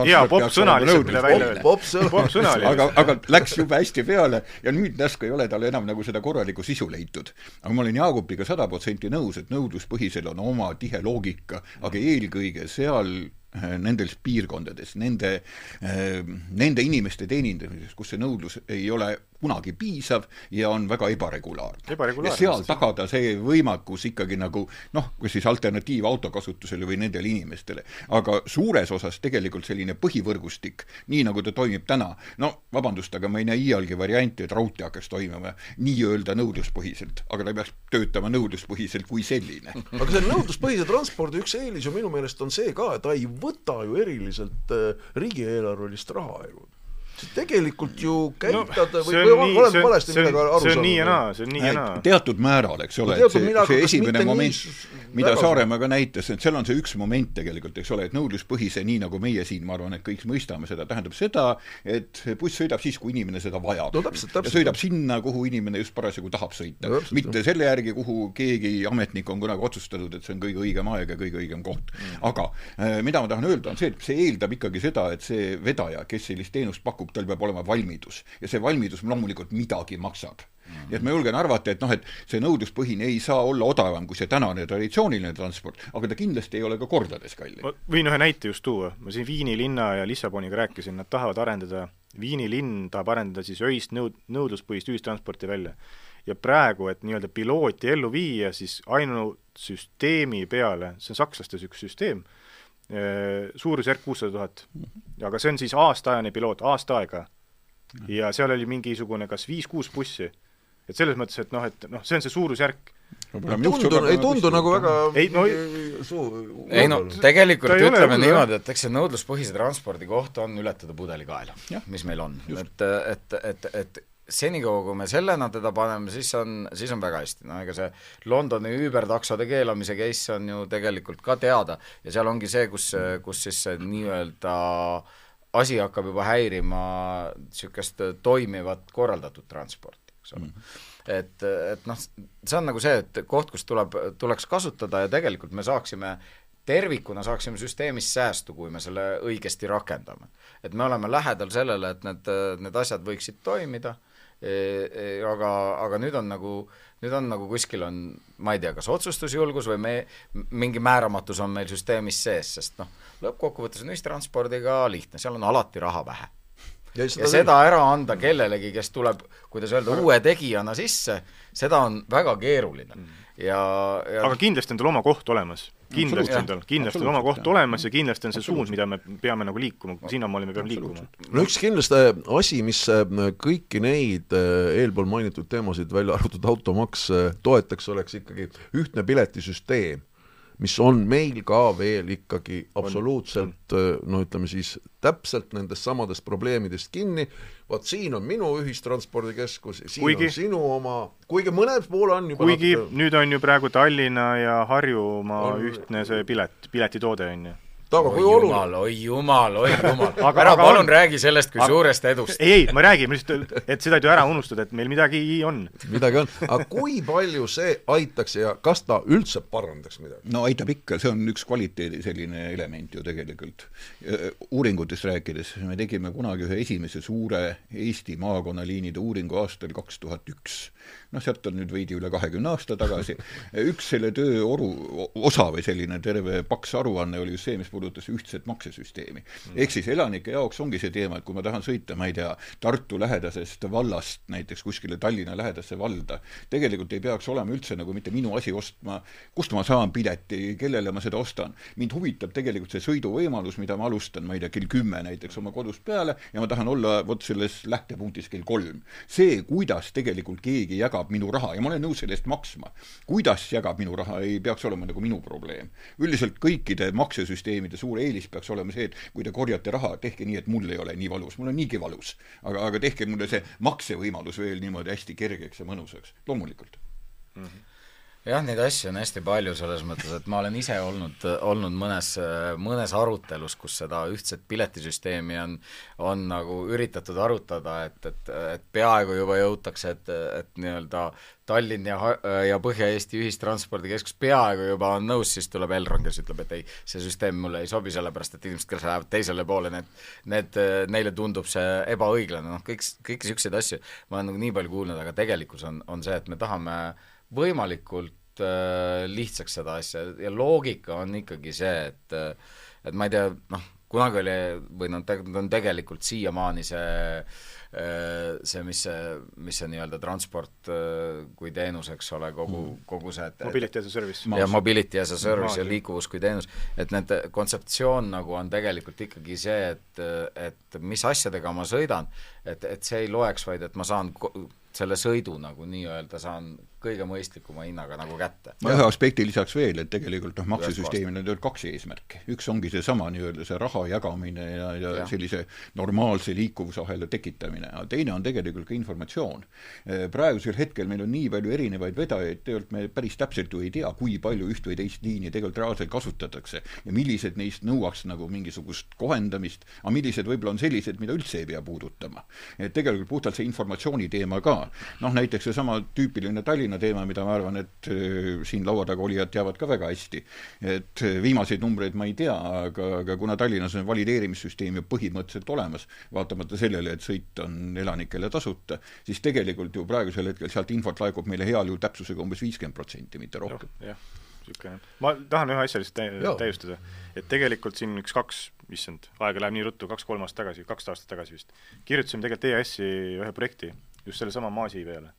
öelda. Popp-sõna. popp-sõna oli. aga, aga läks jube hästi peale ja nüüd järsku ei ole tal enam nagu seda korralikku sisu leitud. aga ma olen Jaagupiga sada protsenti nõus, et nõudluspõhisel on oma tihe loogika, aga eelkõige seal nendes piirkondades, nende, nende inimeste teenindamises, kus see nõudlus ei ole kunagi piisav ja on väga ebaregulaarne. Ebaregulaarne, ja seal tagada see võimekus ikkagi nagu noh, kas siis alternatiiv autokasutusele või nendele inimestele. aga suures osas tegelikult selline põhivõrgustik, nii nagu ta toimib täna, no vabandust, aga ma ei näe iialgi varianti, et raudtee hakkaks toimima nii-öelda nõudluspõhiselt, aga ta peaks töötama nõudluspõhiselt kui selline. aga see nõudluspõhise transpordi üks eelis ju minu meelest on see ka, et ta ei võta ju eriliselt äh, riigieelarvelist raha ju. Tegelikult ju käitad no, või, või nii, olen valesti see midagi on, aru see on saanud? nii ja naa, see on nii ja naa. teatud määral, eks ole, et see, see esimene moment mida Saaremaa ka näitas, et seal on see üks moment tegelikult, eks ole, et nõudluspõhise, nii nagu meie siin, ma arvan, et kõik mõistame seda, tähendab seda, et buss sõidab siis, kui inimene seda vajab. No ja sõidab sinna, kuhu inimene just parasjagu tahab sõita No mitte selle järgi, kuhu keegi ametnik on kunagi otsustanud, et see on kõige õigem aeg ja kõige õigem koht mm.. aga äh, mida ma tahan öelda, on see, et see eeldab ikkagi seda, et see vedaja, kes sellist teenust pakub, tal peab olema valmidus. ja see valmidus loomulikult midagi maksab nii et ma julgen arvata, et noh, et see nõudluspõhine ei saa olla odavam kui see tänane traditsiooniline transport, aga ta kindlasti ei ole ka kordades kallim. ma võin ühe näite just tuua, ma siin Viini linna ja Lissaboniga rääkisin, nad tahavad arendada, Viini linn tahab arendada siis öist nõud-, nõudluspõhist ühistransporti välja. ja praegu, et nii-öelda pilooti ellu viia, siis ainult süsteemi peale, see on sakslaste üks süsteem, suurusjärk kuussada tuhat. aga see on siis aastaajane piloot, aasta aega. ja seal oli mingisugune kas viis-kuus bussi. et selles mõttes, et noh, et noh, see on see suurusjärk ei tundu, ei tundu nagu väga Ei, no- suu- ei no tegelikult ütleme niimoodi, et eks see nõudluspõhise transpordi koht on ületada pudelikaela, Jah. mis meil on. et, et, et, et senikaua, kui me sellena teda paneme, siis on, siis on väga hästi, no ega see Londoni Uber-taksode keelamise case on ju tegelikult ka teada ja seal ongi see, kus, kus siis see nii-öelda asi hakkab juba häirima niisugust toimivat korraldatud transporti, eks ole mm. et, et noh, see on nagu see, et koht, kus tuleb, tuleks kasutada ja tegelikult me saaksime tervikuna saaksime süsteemist säästu, kui me selle õigesti rakendame. et me oleme lähedal sellele, et need, need asjad võiksid toimida, aga, aga nüüd on nagu, nüüd on nagu kuskil on, ma ei tea, kas otsustusjulgus või me, mingi määramatus on meil süsteemis sees, sest noh, lõppkokkuvõttes on ühistranspordiga lihtne, seal on alati raha vähe ja ja seda ära anda kellelegi, kes tuleb, kuidas öelda, uue tegijana sisse, seda on väga keeruline. ja, ja aga kindlasti on tal oma koht olemas. Kindlasti on tal, kindlasti on oma koht jah. olemas ja kindlasti on see suund, mida me peame nagu liikuma, sinnamaale me peame liikuma. no üks kindlasti asi, mis äh, kõiki neid äh, eelpool mainitud teemasid, välja arvatud automaks, äh, toetaks, oleks ikkagi ühtne piletisüsteem, mis on meil ka veel ikkagi absoluutselt äh, no ütleme siis täpselt nendest samadest probleemidest kinni, vot siin on minu ühistranspordikeskus, siin Kuigi- on sinu oma, kuigi mõnel pool on juba kuigi natuke- nüüd on ju praegu Tallinna ja Harjumaa On- ühtne see pilet, piletitoode on ju. Taga, oi kui oluline jumal, oi jumal, oi jumal Aga- ära aga palun on- räägi sellest kui aga- suurest edust. ei, ei, ma räägin lihtsalt, et seda ei tohi ära unustada, et meil midagi on. midagi on, aga kui palju see aitaks ja kas ta üldse parandaks midagi? no aitab ikka, see on üks kvaliteedi selline element ju tegelikult. uuringutest rääkides, me tegime kunagi ühe esimese suure Eesti maakonnaliinide uuringu aastal kaks tuhat üks. noh, sealt on nüüd veidi üle kahekümne aasta tagasi. üks selle töö oru, osa või selline terve paks aruanne oli just see, mis puudutas ühtset maksesüsteemi mm.. ehk siis elanike jaoks ongi see teema, et kui ma tahan sõita, ma ei tea, Tartu lähedasest vallast näiteks kuskile Tallinna lähedasse valda, tegelikult ei peaks olema üldse nagu mitte minu asi ostma, kust ma saan pileti, kellele ma seda ostan. mind huvitab tegelikult see sõiduvõimalus, mida ma alustan, ma ei tea, kell kümme näiteks oma kodust peale ja ma tahan olla vot selles lähtepunktis kell kolm. see, kuidas tegelikult keegi jagab minu raha ja ma olen nõus selle eest maksma, kuidas jagab minu raha, ei peaks olema nagu minu probleem. üldiselt kõikide maksesüsteemide suur eelis peaks olema see, et kui te korjate raha, tehke nii, et mul ei ole nii valus, mul on niigi valus. aga, aga tehke mulle see maksevõimalus veel niimoodi hästi kergeks ja mõnusaks, loomulikult mm. -hmm jah, neid asju on hästi palju selles mõttes, et ma olen ise olnud, olnud mõnes, mõnes arutelus, kus seda ühtset piletisüsteemi on, on nagu üritatud arutada, et, et, et peaaegu juba jõutakse, et, et nii-öelda Tallinn ja, ja Põhja-Eesti ühistranspordikeskus peaaegu juba on nõus, siis tuleb Elron, kes ütleb, et ei, see süsteem mulle ei sobi, sellepärast et inimesed, kes lähevad teisele poole, need, need, neile tundub see ebaõiglane, noh, kõik, kõiki niisuguseid asju ma olen nagu nii palju kuulnud, aga tegelikkus on, on see, et me tahame võimalikult äh, lihtsaks seda asja ja loogika on ikkagi see, et äh, et ma ei tea, noh, kunagi oli või noh, on tegelikult siiamaani see äh, see, mis see, mis see nii-öelda transport äh, kui teenus, eks ole, kogu mm., kogu see et, Mobility as a service. ja mobility as a service ja liikuvus kui teenus, et need kontseptsioon nagu on tegelikult ikkagi see, et et mis asjadega ma sõidan, et, et see ei loeks, vaid et ma saan selle sõidu nagu nii-öelda saan kõige mõistlikuma hinnaga nagu kätte. ma ühe aspekti lisaks veel, et tegelikult noh, maksesüsteemil on tegelikult kaks eesmärki. üks ongi seesama nii-öelda see raha jagamine ja, ja, ja sellise normaalse liikuvusahela tekitamine, aga teine on tegelikult ka informatsioon. Eh, praegusel hetkel meil on nii palju erinevaid vedajaid, tegelikult me päris täpselt ju ei tea, kui palju üht või teist liini tegelikult reaalselt kasutatakse ja millised neist nõuaks nagu mingisugust kohendamist, aga millised võib-olla on sellised, mida üldse ei pea puudutama. et tegelikult puhtalt see informatsiooni teema ka, noh näiteks seesama tüüpiline Tallinna teema, mida ma arvan, et äh, siin laua taga olijad teavad ka väga hästi. et äh, viimaseid numbreid ma ei tea, aga, aga kuna Tallinnas on valideerimissüsteem ju põhimõtteliselt olemas, vaatamata sellele, et sõit on elanikele tasuta, siis tegelikult ju praegusel hetkel sealt infot laekub meile heal juhul täpsusega umbes viiskümmend protsenti, mitte rohkem. jah, niisugune, ma tahan ühe asja lihtsalt tä täiustada, et tegelikult siin üks kaks, issand, aega läheb nii ruttu, kaks-kolm aastat tagasi, kaks aastat tagasi vist, kirjutasime tegelikult EAS-i ühe projekti just sellesama maasi peale.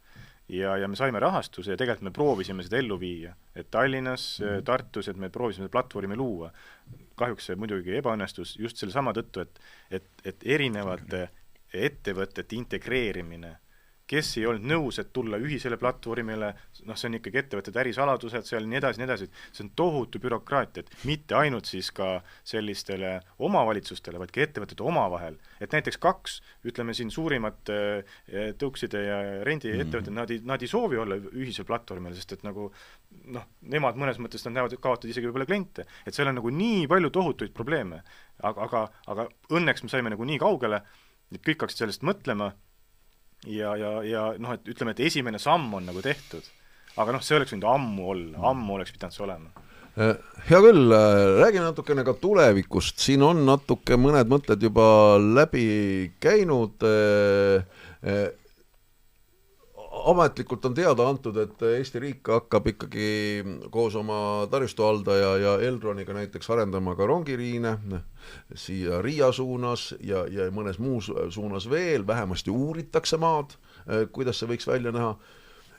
Ja, ja me saime rahastuse ja tegelikult me proovisime seda ellu viia, et Tallinnas mm, -hmm. Tartus, et me proovisime seda platvormi luua. kahjuks see muidugi ebaõnnestus just sellesama tõttu, et, et, et erinevate ettevõtete integreerimine kes ei olnud nõus, et tulla ühisele platvormile, noh, see on ikkagi ettevõtete ärisaladused seal nii edasi, nii edasi, see on tohutu bürokraatia, et mitte ainult siis ka sellistele omavalitsustele, vaid ka ettevõtete omavahel. et näiteks kaks, ütleme siin suurimat äh, tõukside ja rendiettevõtted mm, -hmm. nad ei, nad ei soovi olla ühisel platvormil, sest et nagu noh, nemad mõnes mõttes nad näevad, kaotavad isegi võib-olla kliente. et seal on nagu nii palju tohutuid probleeme. aga, aga, aga õnneks me saime nagu nii kaugele, et kõik hakkasid sellest mõtlema ja, ja, ja noh, et ütleme, et esimene samm on nagu tehtud. aga noh, see oleks võinud ammu olla, ammu oleks pidanud see olema. Äh, hea küll, äh, räägime natukene ka tulevikust, siin on natuke mõned mõtted juba läbi käinud. Äh, ametlikult on teada antud, et Eesti riik hakkab ikkagi koos oma taristuhaldaja ja Elroniga näiteks arendama ka rongiliine siia Riia suunas ja, ja mõnes muus suunas veel, vähemasti uuritakse maad, kuidas see võiks välja näha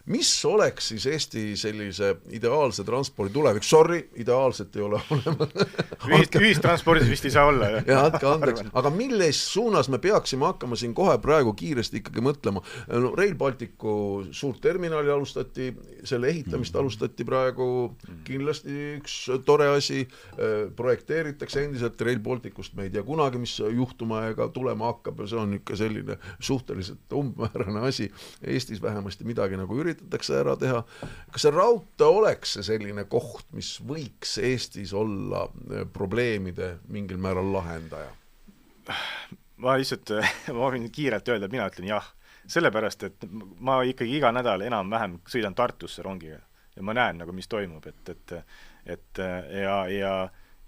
mis oleks siis Eesti sellise ideaalse transpordi tulevik, sorry, ideaalset ei ole olemas. Ühist, ühistranspordis vist ei saa olla, jah? jah, andke andeks, aga milles suunas me peaksime hakkama siin kohe praegu kiiresti ikkagi mõtlema, no Rail Balticu suurt terminali alustati, selle ehitamist mm. alustati praegu, kindlasti üks tore asi, projekteeritakse endiselt Rail Balticust, me ei tea kunagi, mis juhtuma ega tulema hakkab ja see on niisugune selline suhteliselt umbmäärane asi, Eestis vähemasti midagi nagu üritatakse üritatakse ära teha. kas see raudtee oleks see selline koht, mis võiks Eestis olla eh, probleemide mingil määral lahendaja? ma lihtsalt, ma võin kiirelt öelda, mina ütlen jah. sellepärast, et ma ikkagi iga nädal enam-vähem sõidan Tartusse rongiga ja ma näen nagu, mis toimub, et, et et ja, ja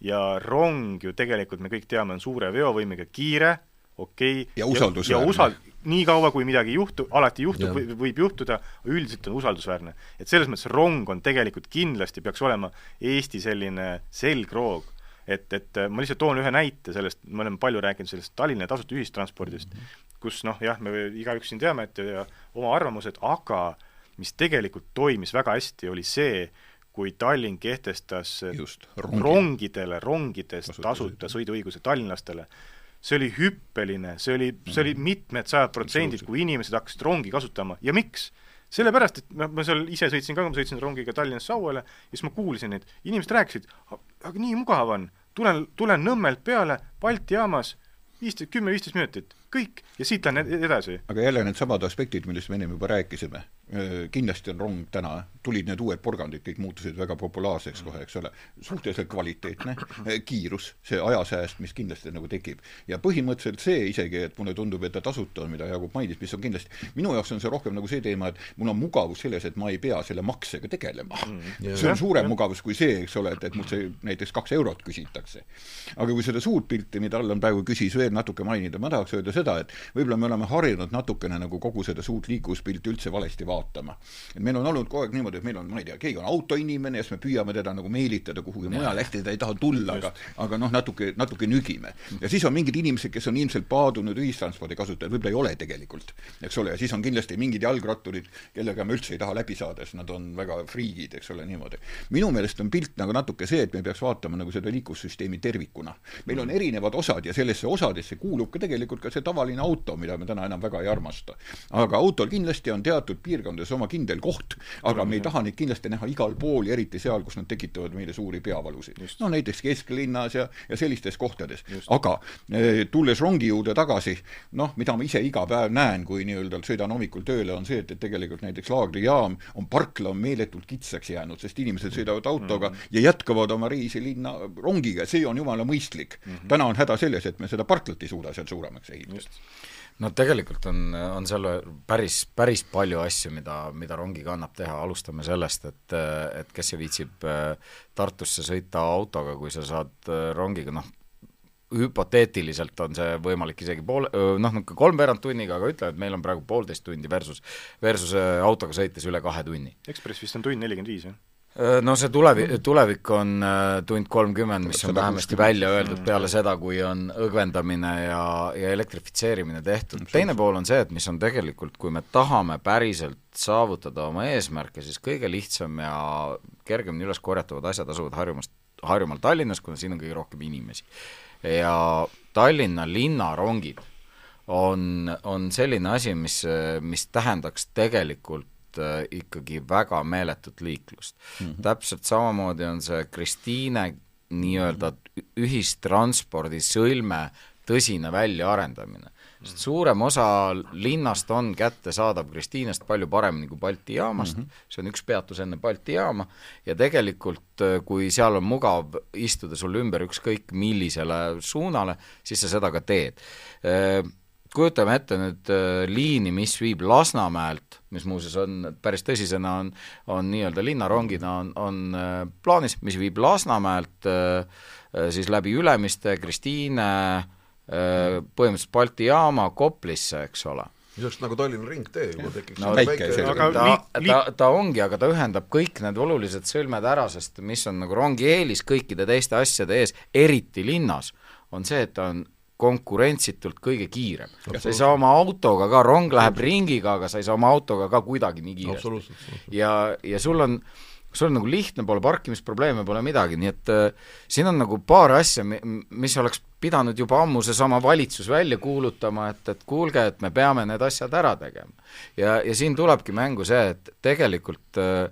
ja rong ju tegelikult me kõik teame, on suure veovõimega, kiire, okei okay, ja usaldusväärne. Ja usal-, nii kaua, kui midagi ei juhtu, alati juhtub, võib juhtuda, üldiselt on usaldusväärne. et selles mõttes rong on tegelikult kindlasti, peaks olema Eesti selline selgroog, et, et ma lihtsalt toon ühe näite sellest, me oleme palju rääkinud sellest Tallinna tasuta ühistranspordist mm, -hmm. kus noh, jah, me igaüks siin teame, et ja oma arvamused, aga mis tegelikult toimis väga hästi, oli see, kui Tallinn kehtestas Just, rongi. rongidele, rongides tasuta sõiduõiguse tallinlastele, see oli hüppeline, see oli, see oli mitmed sajad protsendid, kui inimesed hakkasid rongi kasutama. Ja miks? sellepärast, et ma, ma seal ise sõitsin ka, ma sõitsin rongiga Tallinnast Sauele ja siis ma kuulsin, et inimesed rääkisid, aga nii mugav on, tulen, tulen Nõmmelt peale Balti jaamas, viisteist, kümme-viisteist minutit, kõik, ja siit lähen edasi. aga jälle needsamad aspektid, millest me ennem juba rääkisime kindlasti on rong täna, tulid need uued porgandid, kõik muutusid väga populaarseks kohe, eks ole, suhteliselt kvaliteetne, äh, kiirus, see ajasääst, mis kindlasti nagu tekib. ja põhimõtteliselt see isegi, et mulle tundub, et ta tasuta on, mida Jaagup mainis, mis on kindlasti, minu jaoks on see rohkem nagu see teema, et mul on mugavus selles, et ma ei pea selle maksega tegelema mm. see on suurem mugavus kui see, eks ole, et, et mult see näiteks kaks eurot küsitakse. aga kui seda suurt pilti, mida Allan praegu küsis, veel natuke mainida, ma tahaks öelda seda, et võib-olla me oleme harjunud natukene nagu kogu seda suurt liikuvuspilti üldse valesti vaatama vaatama. et meil on olnud kogu aeg niimoodi, et meil on, ma ei tea, keegi on autoinimene ja siis me püüame teda nagu meelitada kuhugi mujale, hästi ta ei taha tulla, aga aga noh, natuke, natuke nügime. ja siis on mingid inimesed, kes on ilmselt paadunud ühistranspordi kasutajad, võib-olla ei ole tegelikult, eks ole, ja siis on kindlasti mingid jalgratturid, kellega me üldse ei taha läbi saada, sest nad on väga friigid, eks ole, niimoodi. minu meelest on pilt nagu natuke see, et me peaks vaatama nagu seda liiklussüsteemi tervikuna. meil on erinevad osad ja sellesse osadesse kuulub ka tegelikult ka see tavaline auto, mida me täna enam väga ei armasta. aga autol kindlasti on teatud piir piirkondades oma kindel koht, aga me ei taha neid kindlasti näha igal pool ja eriti seal, kus nad tekitavad meile suuri peavalusid. no näiteks kesklinnas ja, ja sellistes kohtades. aga eh, tulles rongi juurde tagasi, noh, mida ma ise iga päev näen, kui nii-öelda sõidan hommikul tööle, on see, et, et tegelikult näiteks laagrijaam on, parkla on meeletult kitsaks jäänud, sest inimesed sõidavad autoga mm -hmm. ja jätkavad oma reisi linna rongiga, see on jumala mõistlik mm. -hmm. täna on häda selles, et me seda parklat ei suuda seal suuremaks ehitada no tegelikult on, on seal päris, päris palju asju, mida, mida rongiga annab teha, alustame sellest, et, et kes viitsib äh, Tartusse sõita autoga, kui sa saad äh, rongiga, noh, hüpoteetiliselt on see võimalik isegi pool, noh, kolmveerand tunniga, aga ütle, et meil on praegu poolteist tundi versus, versus äh, autoga sõites üle kahe tunni. Ekspress vist on tund nelikümmend viis, jah? Äh, no see tulevi-, tulevik on äh, tund kolmkümmend, mis on vähemasti välja öeldud peale seda, kui on õgvendamine ja, ja elektrifitseerimine tehtud. teine pool on see, et mis on tegelikult, kui me tahame päriselt saavutada oma eesmärke, siis kõige lihtsam ja kergemini üles korjatavad asjad asuvad Harjumaast, Harjumaal Tallinnas, kuna siin on kõige rohkem inimesi. ja Tallinna linnarongid on, on selline asi, mis, mis tähendaks tegelikult ikkagi väga meeletut liiklust mm. -hmm. täpselt samamoodi on see Kristiine nii-öelda ühistranspordi sõlme tõsine väljaarendamine. sest suurem osa linnast on kättesaadav Kristiinest palju paremini kui Balti jaamast mm, -hmm. see on üks peatus enne Balti jaama, ja tegelikult äh, kui seal on mugav istuda sul ümber ükskõik millisele suunale, siis sa seda ka teed äh, kujutame ette nüüd äh, liini, mis viib Lasnamäelt, mis muuseas on päris tõsisena, on, on nii-öelda linnarongina on, on äh, plaanis, mis viib Lasnamäelt äh, siis läbi Ülemiste, Kristiine põhimõtteliselt Balti jaama Koplisse, eks ole. See oleks nagu Tallinna ringtee juba tekiks. No, väike, aga ta, ta, ta ongi, aga ta ühendab kõik need olulised sõlmed ära, sest mis on nagu rongi eelis kõikide teiste asjade ees, eriti linnas, on see, et ta on konkurentsitult kõige kiirem. sa ei saa oma autoga ka, rong läheb ringiga, aga sa ei saa oma autoga ka kuidagi nii kiiresti. ja, ja sul on, sul on nagu lihtne, pole parkimisprobleeme, pole midagi, nii et äh, siin on nagu paar asja, mis oleks pidanud juba ammu seesama valitsus välja kuulutama, et, et kuulge, et me peame need asjad ära tegema. ja, ja siin tulebki mängu see, et tegelikult äh,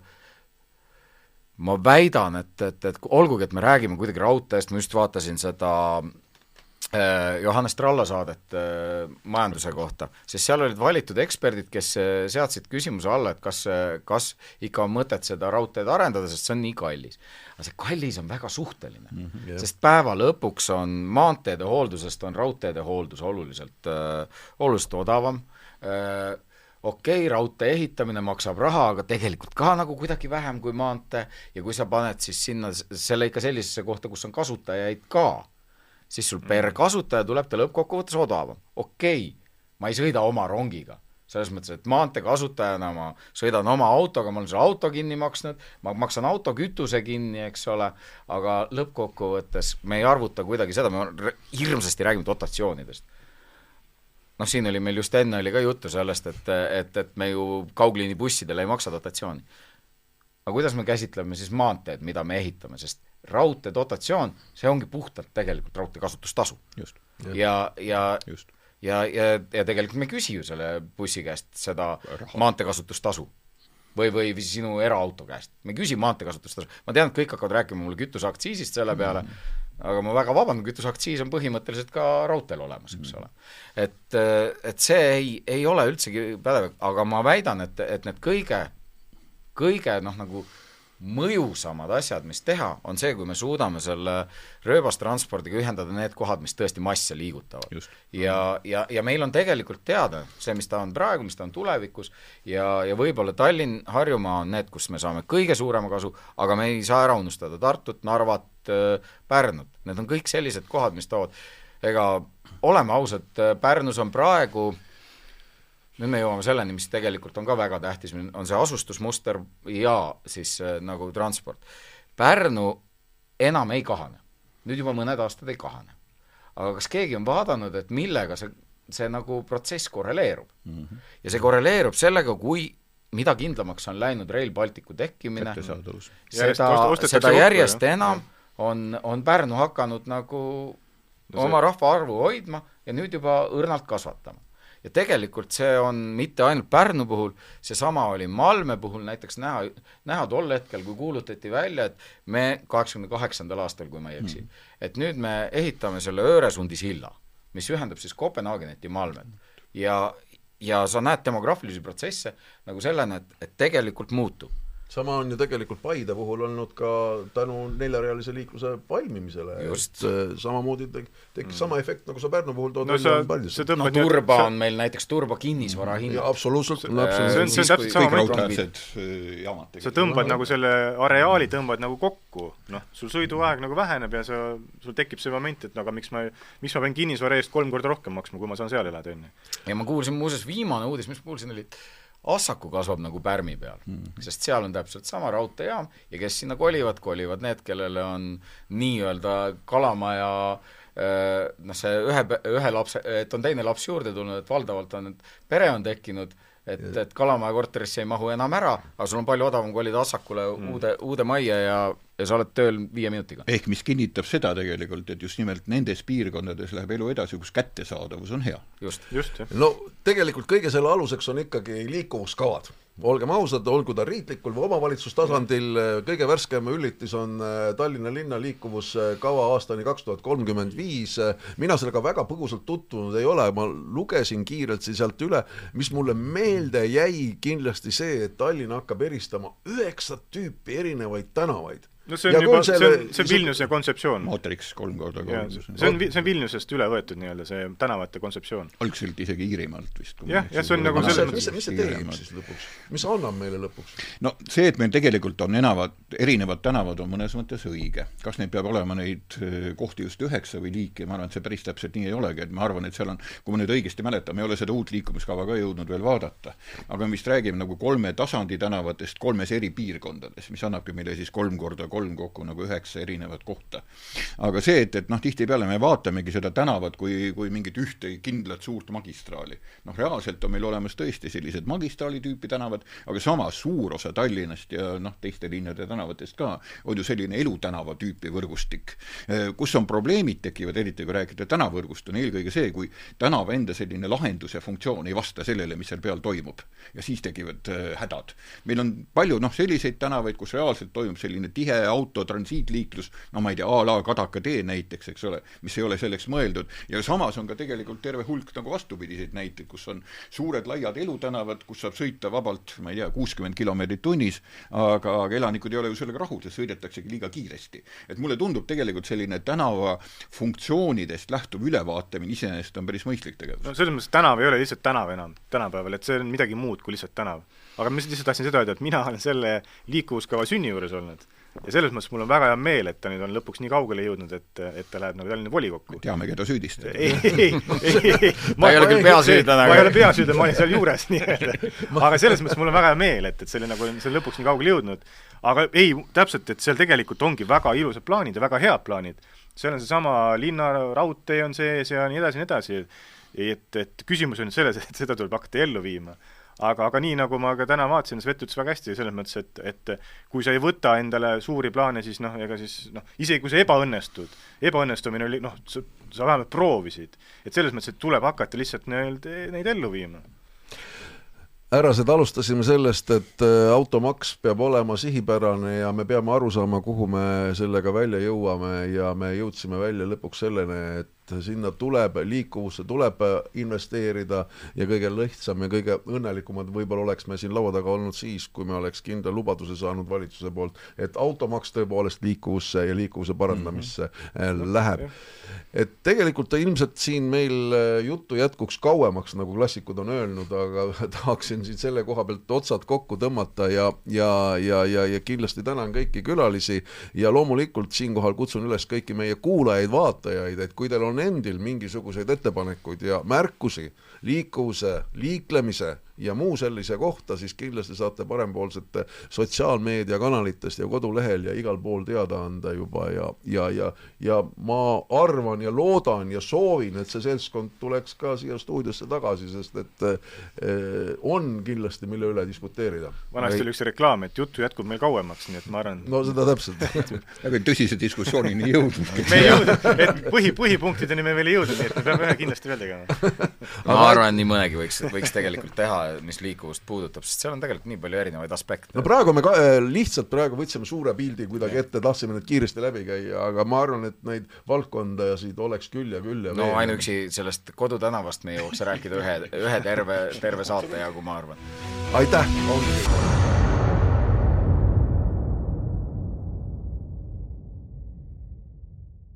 ma väidan, et, et, et olgugi, et me räägime kuidagi raudteest, ma just vaatasin seda äh, Johannes Tralla saadet äh, majanduse kohta, sest seal olid valitud eksperdid, kes äh, seadsid küsimuse alla, et kas, kas ikka on mõtet seda raudteed arendada, sest see on nii kallis. aga see kallis on väga suhteline. Mm, -hmm, sest päeva lõpuks on maanteede hooldusest on raudteede hooldus oluliselt äh,, oluliselt odavam. Äh,, okei okay,, raudtee ehitamine maksab raha, aga tegelikult ka nagu kuidagi vähem kui maantee. Ja kui sa paned siis sinna selle ikka sellisesse kohta, kus on kasutajaid ka siis sul per kasutaja tuleb ta lõppkokkuvõttes odavam. okei okay,, ma ei sõida oma rongiga, selles mõttes, et maantee kasutajana ma sõidan oma autoga, ma olen selle auto kinni maksnud, ma maksan auto kütuse kinni, eks ole, aga lõppkokkuvõttes me ei arvuta kuidagi seda, me hirmsasti räägime dotatsioonidest noh, siin oli meil just enne oli ka juttu sellest, et, et, et me ju kaugliinibussidele ei maksa dotatsiooni. aga kuidas me käsitleme siis maanteed, mida me ehitame, sest raudtee dotatsioon, see ongi puhtalt tegelikult raudtee kasutustasu. ja, ja Just. ja, ja, ja tegelikult me ei küsi ju selle bussi käest seda maantee kasutustasu või, või sinu eraauto käest. me ei küsi maanteekasutustasu, ma tean, et kõik hakkavad rääkima mulle kütuseaktsiisist selle peale mm, -hmm aga ma väga vabandan, kütuseaktsiis on põhimõtteliselt ka raudteel olemas, eks ole. et, et see ei, ei ole üldsegi pädev, aga ma väidan, et, et need kõige, kõige noh, nagu mõjusamad asjad, mis teha, on see, kui me suudame selle rööbastranspordiga ühendada need kohad, mis tõesti masse liigutavad. ja, ja, ja meil on tegelikult teada see, mis ta on praegu, mis ta on tulevikus ja, ja võib-olla Tallinn, Harjumaa on need, kus me saame kõige suurema kasu, aga me ei saa ära unustada Tartut, Narvat, Pärnut, need on kõik sellised kohad, mis toovad, ega oleme ausad, Pärnus on praegu nüüd me jõuame selleni, mis tegelikult on ka väga tähtis, on see asustusmuster ja siis äh, nagu transport. Pärnu enam ei kahane, nüüd juba mõned aastad ei kahane. aga kas keegi on vaadanud, et millega see, see nagu protsess korreleerub mm? -hmm. ja see korreleerub sellega, kui mida kindlamaks on läinud Rail Balticu tekkimine, seda, seda järjest enam on, on Pärnu hakanud nagu no see... oma rahvaarvu hoidma ja nüüd juba õrnalt kasvatama ja tegelikult see on mitte ainult Pärnu puhul, seesama oli Malmö puhul näiteks näha, näha tol hetkel, kui kuulutati välja, et me kaheksakümne kaheksandal aastal, kui ma ei eksi mm., et nüüd me ehitame selle Öresundi silla, mis ühendab siis Kopenhaagenit ja Malmöt. ja, ja sa näed demograafilisi protsesse nagu sellena, et, et tegelikult muutub sama on ju tegelikult Paide puhul olnud ka tänu neljarealise liikluse valmimisele, et äh, samamoodi tek-, tekkis mm. sama efekt, nagu sa Pärnu puhul tood no, välja Paidesse. no Turba on meil näiteks Turba kinnisvara hind. absoluutselt, see on, see on täpselt sama mõte. jaamad sa tõmbad nagu selle areaali, tõmbad nagu kokku, noh, sul sõiduaeg nagu väheneb ja sa, sul tekib see moment, et no aga miks ma, miks ma pean kinnisvara eest kolm korda rohkem maksma, kui ma saan seal elada, on ju. ja ma kuulsin muuseas, viimane uudis, mis ma kuulsin, oli Assaku kasvab nagu Pärmi peal mm, -hmm. sest seal on täpselt sama raudteejaam ja kes sinna kolivad, kolivad need, kellele on nii-öelda kalamaja äh, noh, see ühe, ühe lapse, et on teine laps juurde tulnud, et valdavalt on, et pere on tekkinud et, et Kalamaja korterisse ei mahu enam ära, aga sul on palju odavam kolida Assakule mm. uude, uude majja ja, ja sa oled tööl viie minutiga. ehk mis kinnitab seda tegelikult, et just nimelt nendes piirkondades läheb elu edasi, kus kättesaadavus on hea. just, just, jah. no tegelikult kõige selle aluseks on ikkagi liikuvuskavad olgem ausad, olgu ta riiklikul või omavalitsustasandil, kõige värskem üllitis on äh, Tallinna linna liikuvuskava aastani kaks tuhat kolmkümmend viis. mina sellega väga põgusalt tutvunud ei ole, ma lugesin kiirelt sealt üle, mis mulle meelde jäi kindlasti see, et Tallinn hakkab eristama üheksat tüüpi erinevaid tänavaid no see on ja juba, see on, see on Vilniuse kontseptsioon. mootoriks kolm korda kolm. see on, see on Vilniusest üle võetud nii-öelda, see tänavate kontseptsioon. algselt isegi Iirimaalt vist. jah, jah, see on nagu selles mõttes mis see teeb siis lõpuks? mis annab meile lõpuks? no see, et meil tegelikult on enavad, erinevad tänavad, on mõnes mõttes õige. kas neid peab olema neid eh, kohti just üheksa või liiki, ma arvan, et see päris täpselt nii ei olegi, et ma arvan, et seal on, kui ma nüüd õigesti mäletan, ma ei ole seda uut liikumiskava ka jõudnud veel vaadata, aga me vist räägime nagu kolme tasandi tänavatest kolmes eri piirkondades, mis annabki meile siis kolm korda kolm kokku nagu üheksa erinevat kohta. aga see, et, et noh, tihtipeale me vaatamegi seda tänavat kui, kui mingit ühte kindlat suurt magistraali. noh, reaalselt on meil olemas tõesti sellised magistraali tüüpi tänavad, aga samas suur osa Tallinnast ja noh, teiste linnade tänavatest ka on ju selline elutänava tüüpi võrgustik, kus on probleemid tekivad, eriti kui rääkida tänavavõrgust, on eelkõige see, kui tänava enda selline lahendus ja funktsioon ei vasta sellele, mis seal peal toimub. ja siis tekivad äh, hädad. meil on palju noh, selliseid tänavaid, kus reaalselt toimub selline tihe auto auto transiitliiklus, no ma ei tea, a la Kadaka tee näiteks, eks ole, mis ei ole selleks mõeldud, ja samas on ka tegelikult terve hulk nagu vastupidiseid näiteid, kus on suured laiad elutänavad, kus saab sõita vabalt, ma ei tea, kuuskümmend kilomeetrit tunnis, aga, aga elanikud ei ole ju sellega rahul, sest sõidetaksegi liiga kiiresti. et mulle tundub tegelikult selline tänava funktsioonidest lähtuv ülevaatamine iseenesest on päris mõistlik tegevus. no selles mõttes tänav ei ole lihtsalt tänav enam tänapäeval, et see on midagi muud kui lihtsalt tänav. aga ma lihtsalt tahtsin seda öelda, et mina olen selle liikuvuskava sünni juures olnud ja selles mõttes mul on väga hea meel, et ta nüüd on lõpuks nii kaugele jõudnud, et, et ta läheb nagu Tallinna volikokku. teame, keda süüdistada. ei, ei, ei, ei. ta ei ole küll peasüüdlane. ma ei ole peasüüdlane, ma olin seal juures nii-öelda. aga selles mõttes mul on väga hea meel, et, et see oli nagu, see on lõpuks nii kaugele jõudnud. aga ei, täpselt, et seal tegelikult ongi väga ilusad plaanid ja väga head plaanid. seal on seesama linnaraudtee on sees ja nii edasi ja nii edasi. et, et küsimus on nüüd selles, et seda tuleb hakata ellu viima aga, aga nii, nagu ma ka täna vaatasin, Svet ütles väga hästi selles mõttes, et, et kui sa ei võta endale suuri plaane, siis noh, ega siis noh, isegi kui sa ebaõnnestud, ebaõnnestumine oli noh, sa, sa vähemalt proovisid. et selles mõttes, et tuleb hakata lihtsalt nii-öelda neid ellu viima härrased, alustasime sellest, et äh, automaks peab olema sihipärane ja me peame aru saama, kuhu me sellega välja jõuame ja me jõudsime välja lõpuks selleni, et sinna tuleb, liikuvusse tuleb investeerida ja kõige lihtsam ja kõige õnnelikumad võib-olla oleks me siin laua taga olnud siis, kui me oleks kindla lubaduse saanud valitsuse poolt, et automaks tõepoolest liikuvusse ja liikuvuse parandamisse mm -hmm. läheb. et tegelikult ilmselt siin meil äh, juttu jätkuks kauemaks, nagu klassikud on öelnud, aga tahaksin siin selle koha pealt otsad kokku tõmmata ja, ja, ja, ja, ja kindlasti tänan kõiki külalisi ja loomulikult siinkohal kutsun üles kõiki meie kuulajaid-vaatajaid, et kui teil on endil mingisuguseid ettepanekuid ja märkusi liikuvuse, liiklemise ja muu sellise kohta, siis kindlasti saate parempoolsete sotsiaalmeediakanalitest ja kodulehel ja igal pool teada anda juba ja, ja, ja, ja ma arvan ja loodan ja soovin, et see seltskond tuleks ka siia stuudiosse tagasi, sest et eh, on kindlasti, mille üle diskuteerida. vanasti oli üks reklaam, et juttu jätkub meil kauemaks, nii et ma arvan no seda täpselt aga tõsise diskussioonini ei jõudnud. me ei jõudnud, et põhi, põhipunktideni me veel ei jõudnud, nii et me peame ühe kindlasti veel tegema ma arvan, nii mõnegi võiks, võiks tegelikult teha mis liikuvust puudutab, sest seal on tegelikult nii palju erinevaid aspekte. no praegu me ka, äh, lihtsalt praegu võtsime suure pildi kuidagi ette, tahtsime need kiiresti läbi käia, aga ma arvan, et neid valdkondasid oleks küll ja küll ja no veel. ainuüksi sellest kodutänavast me jõuaks rääkida ühe, ühe terve, terve saate jagu, ma arvan. aitäh, ongi kõik.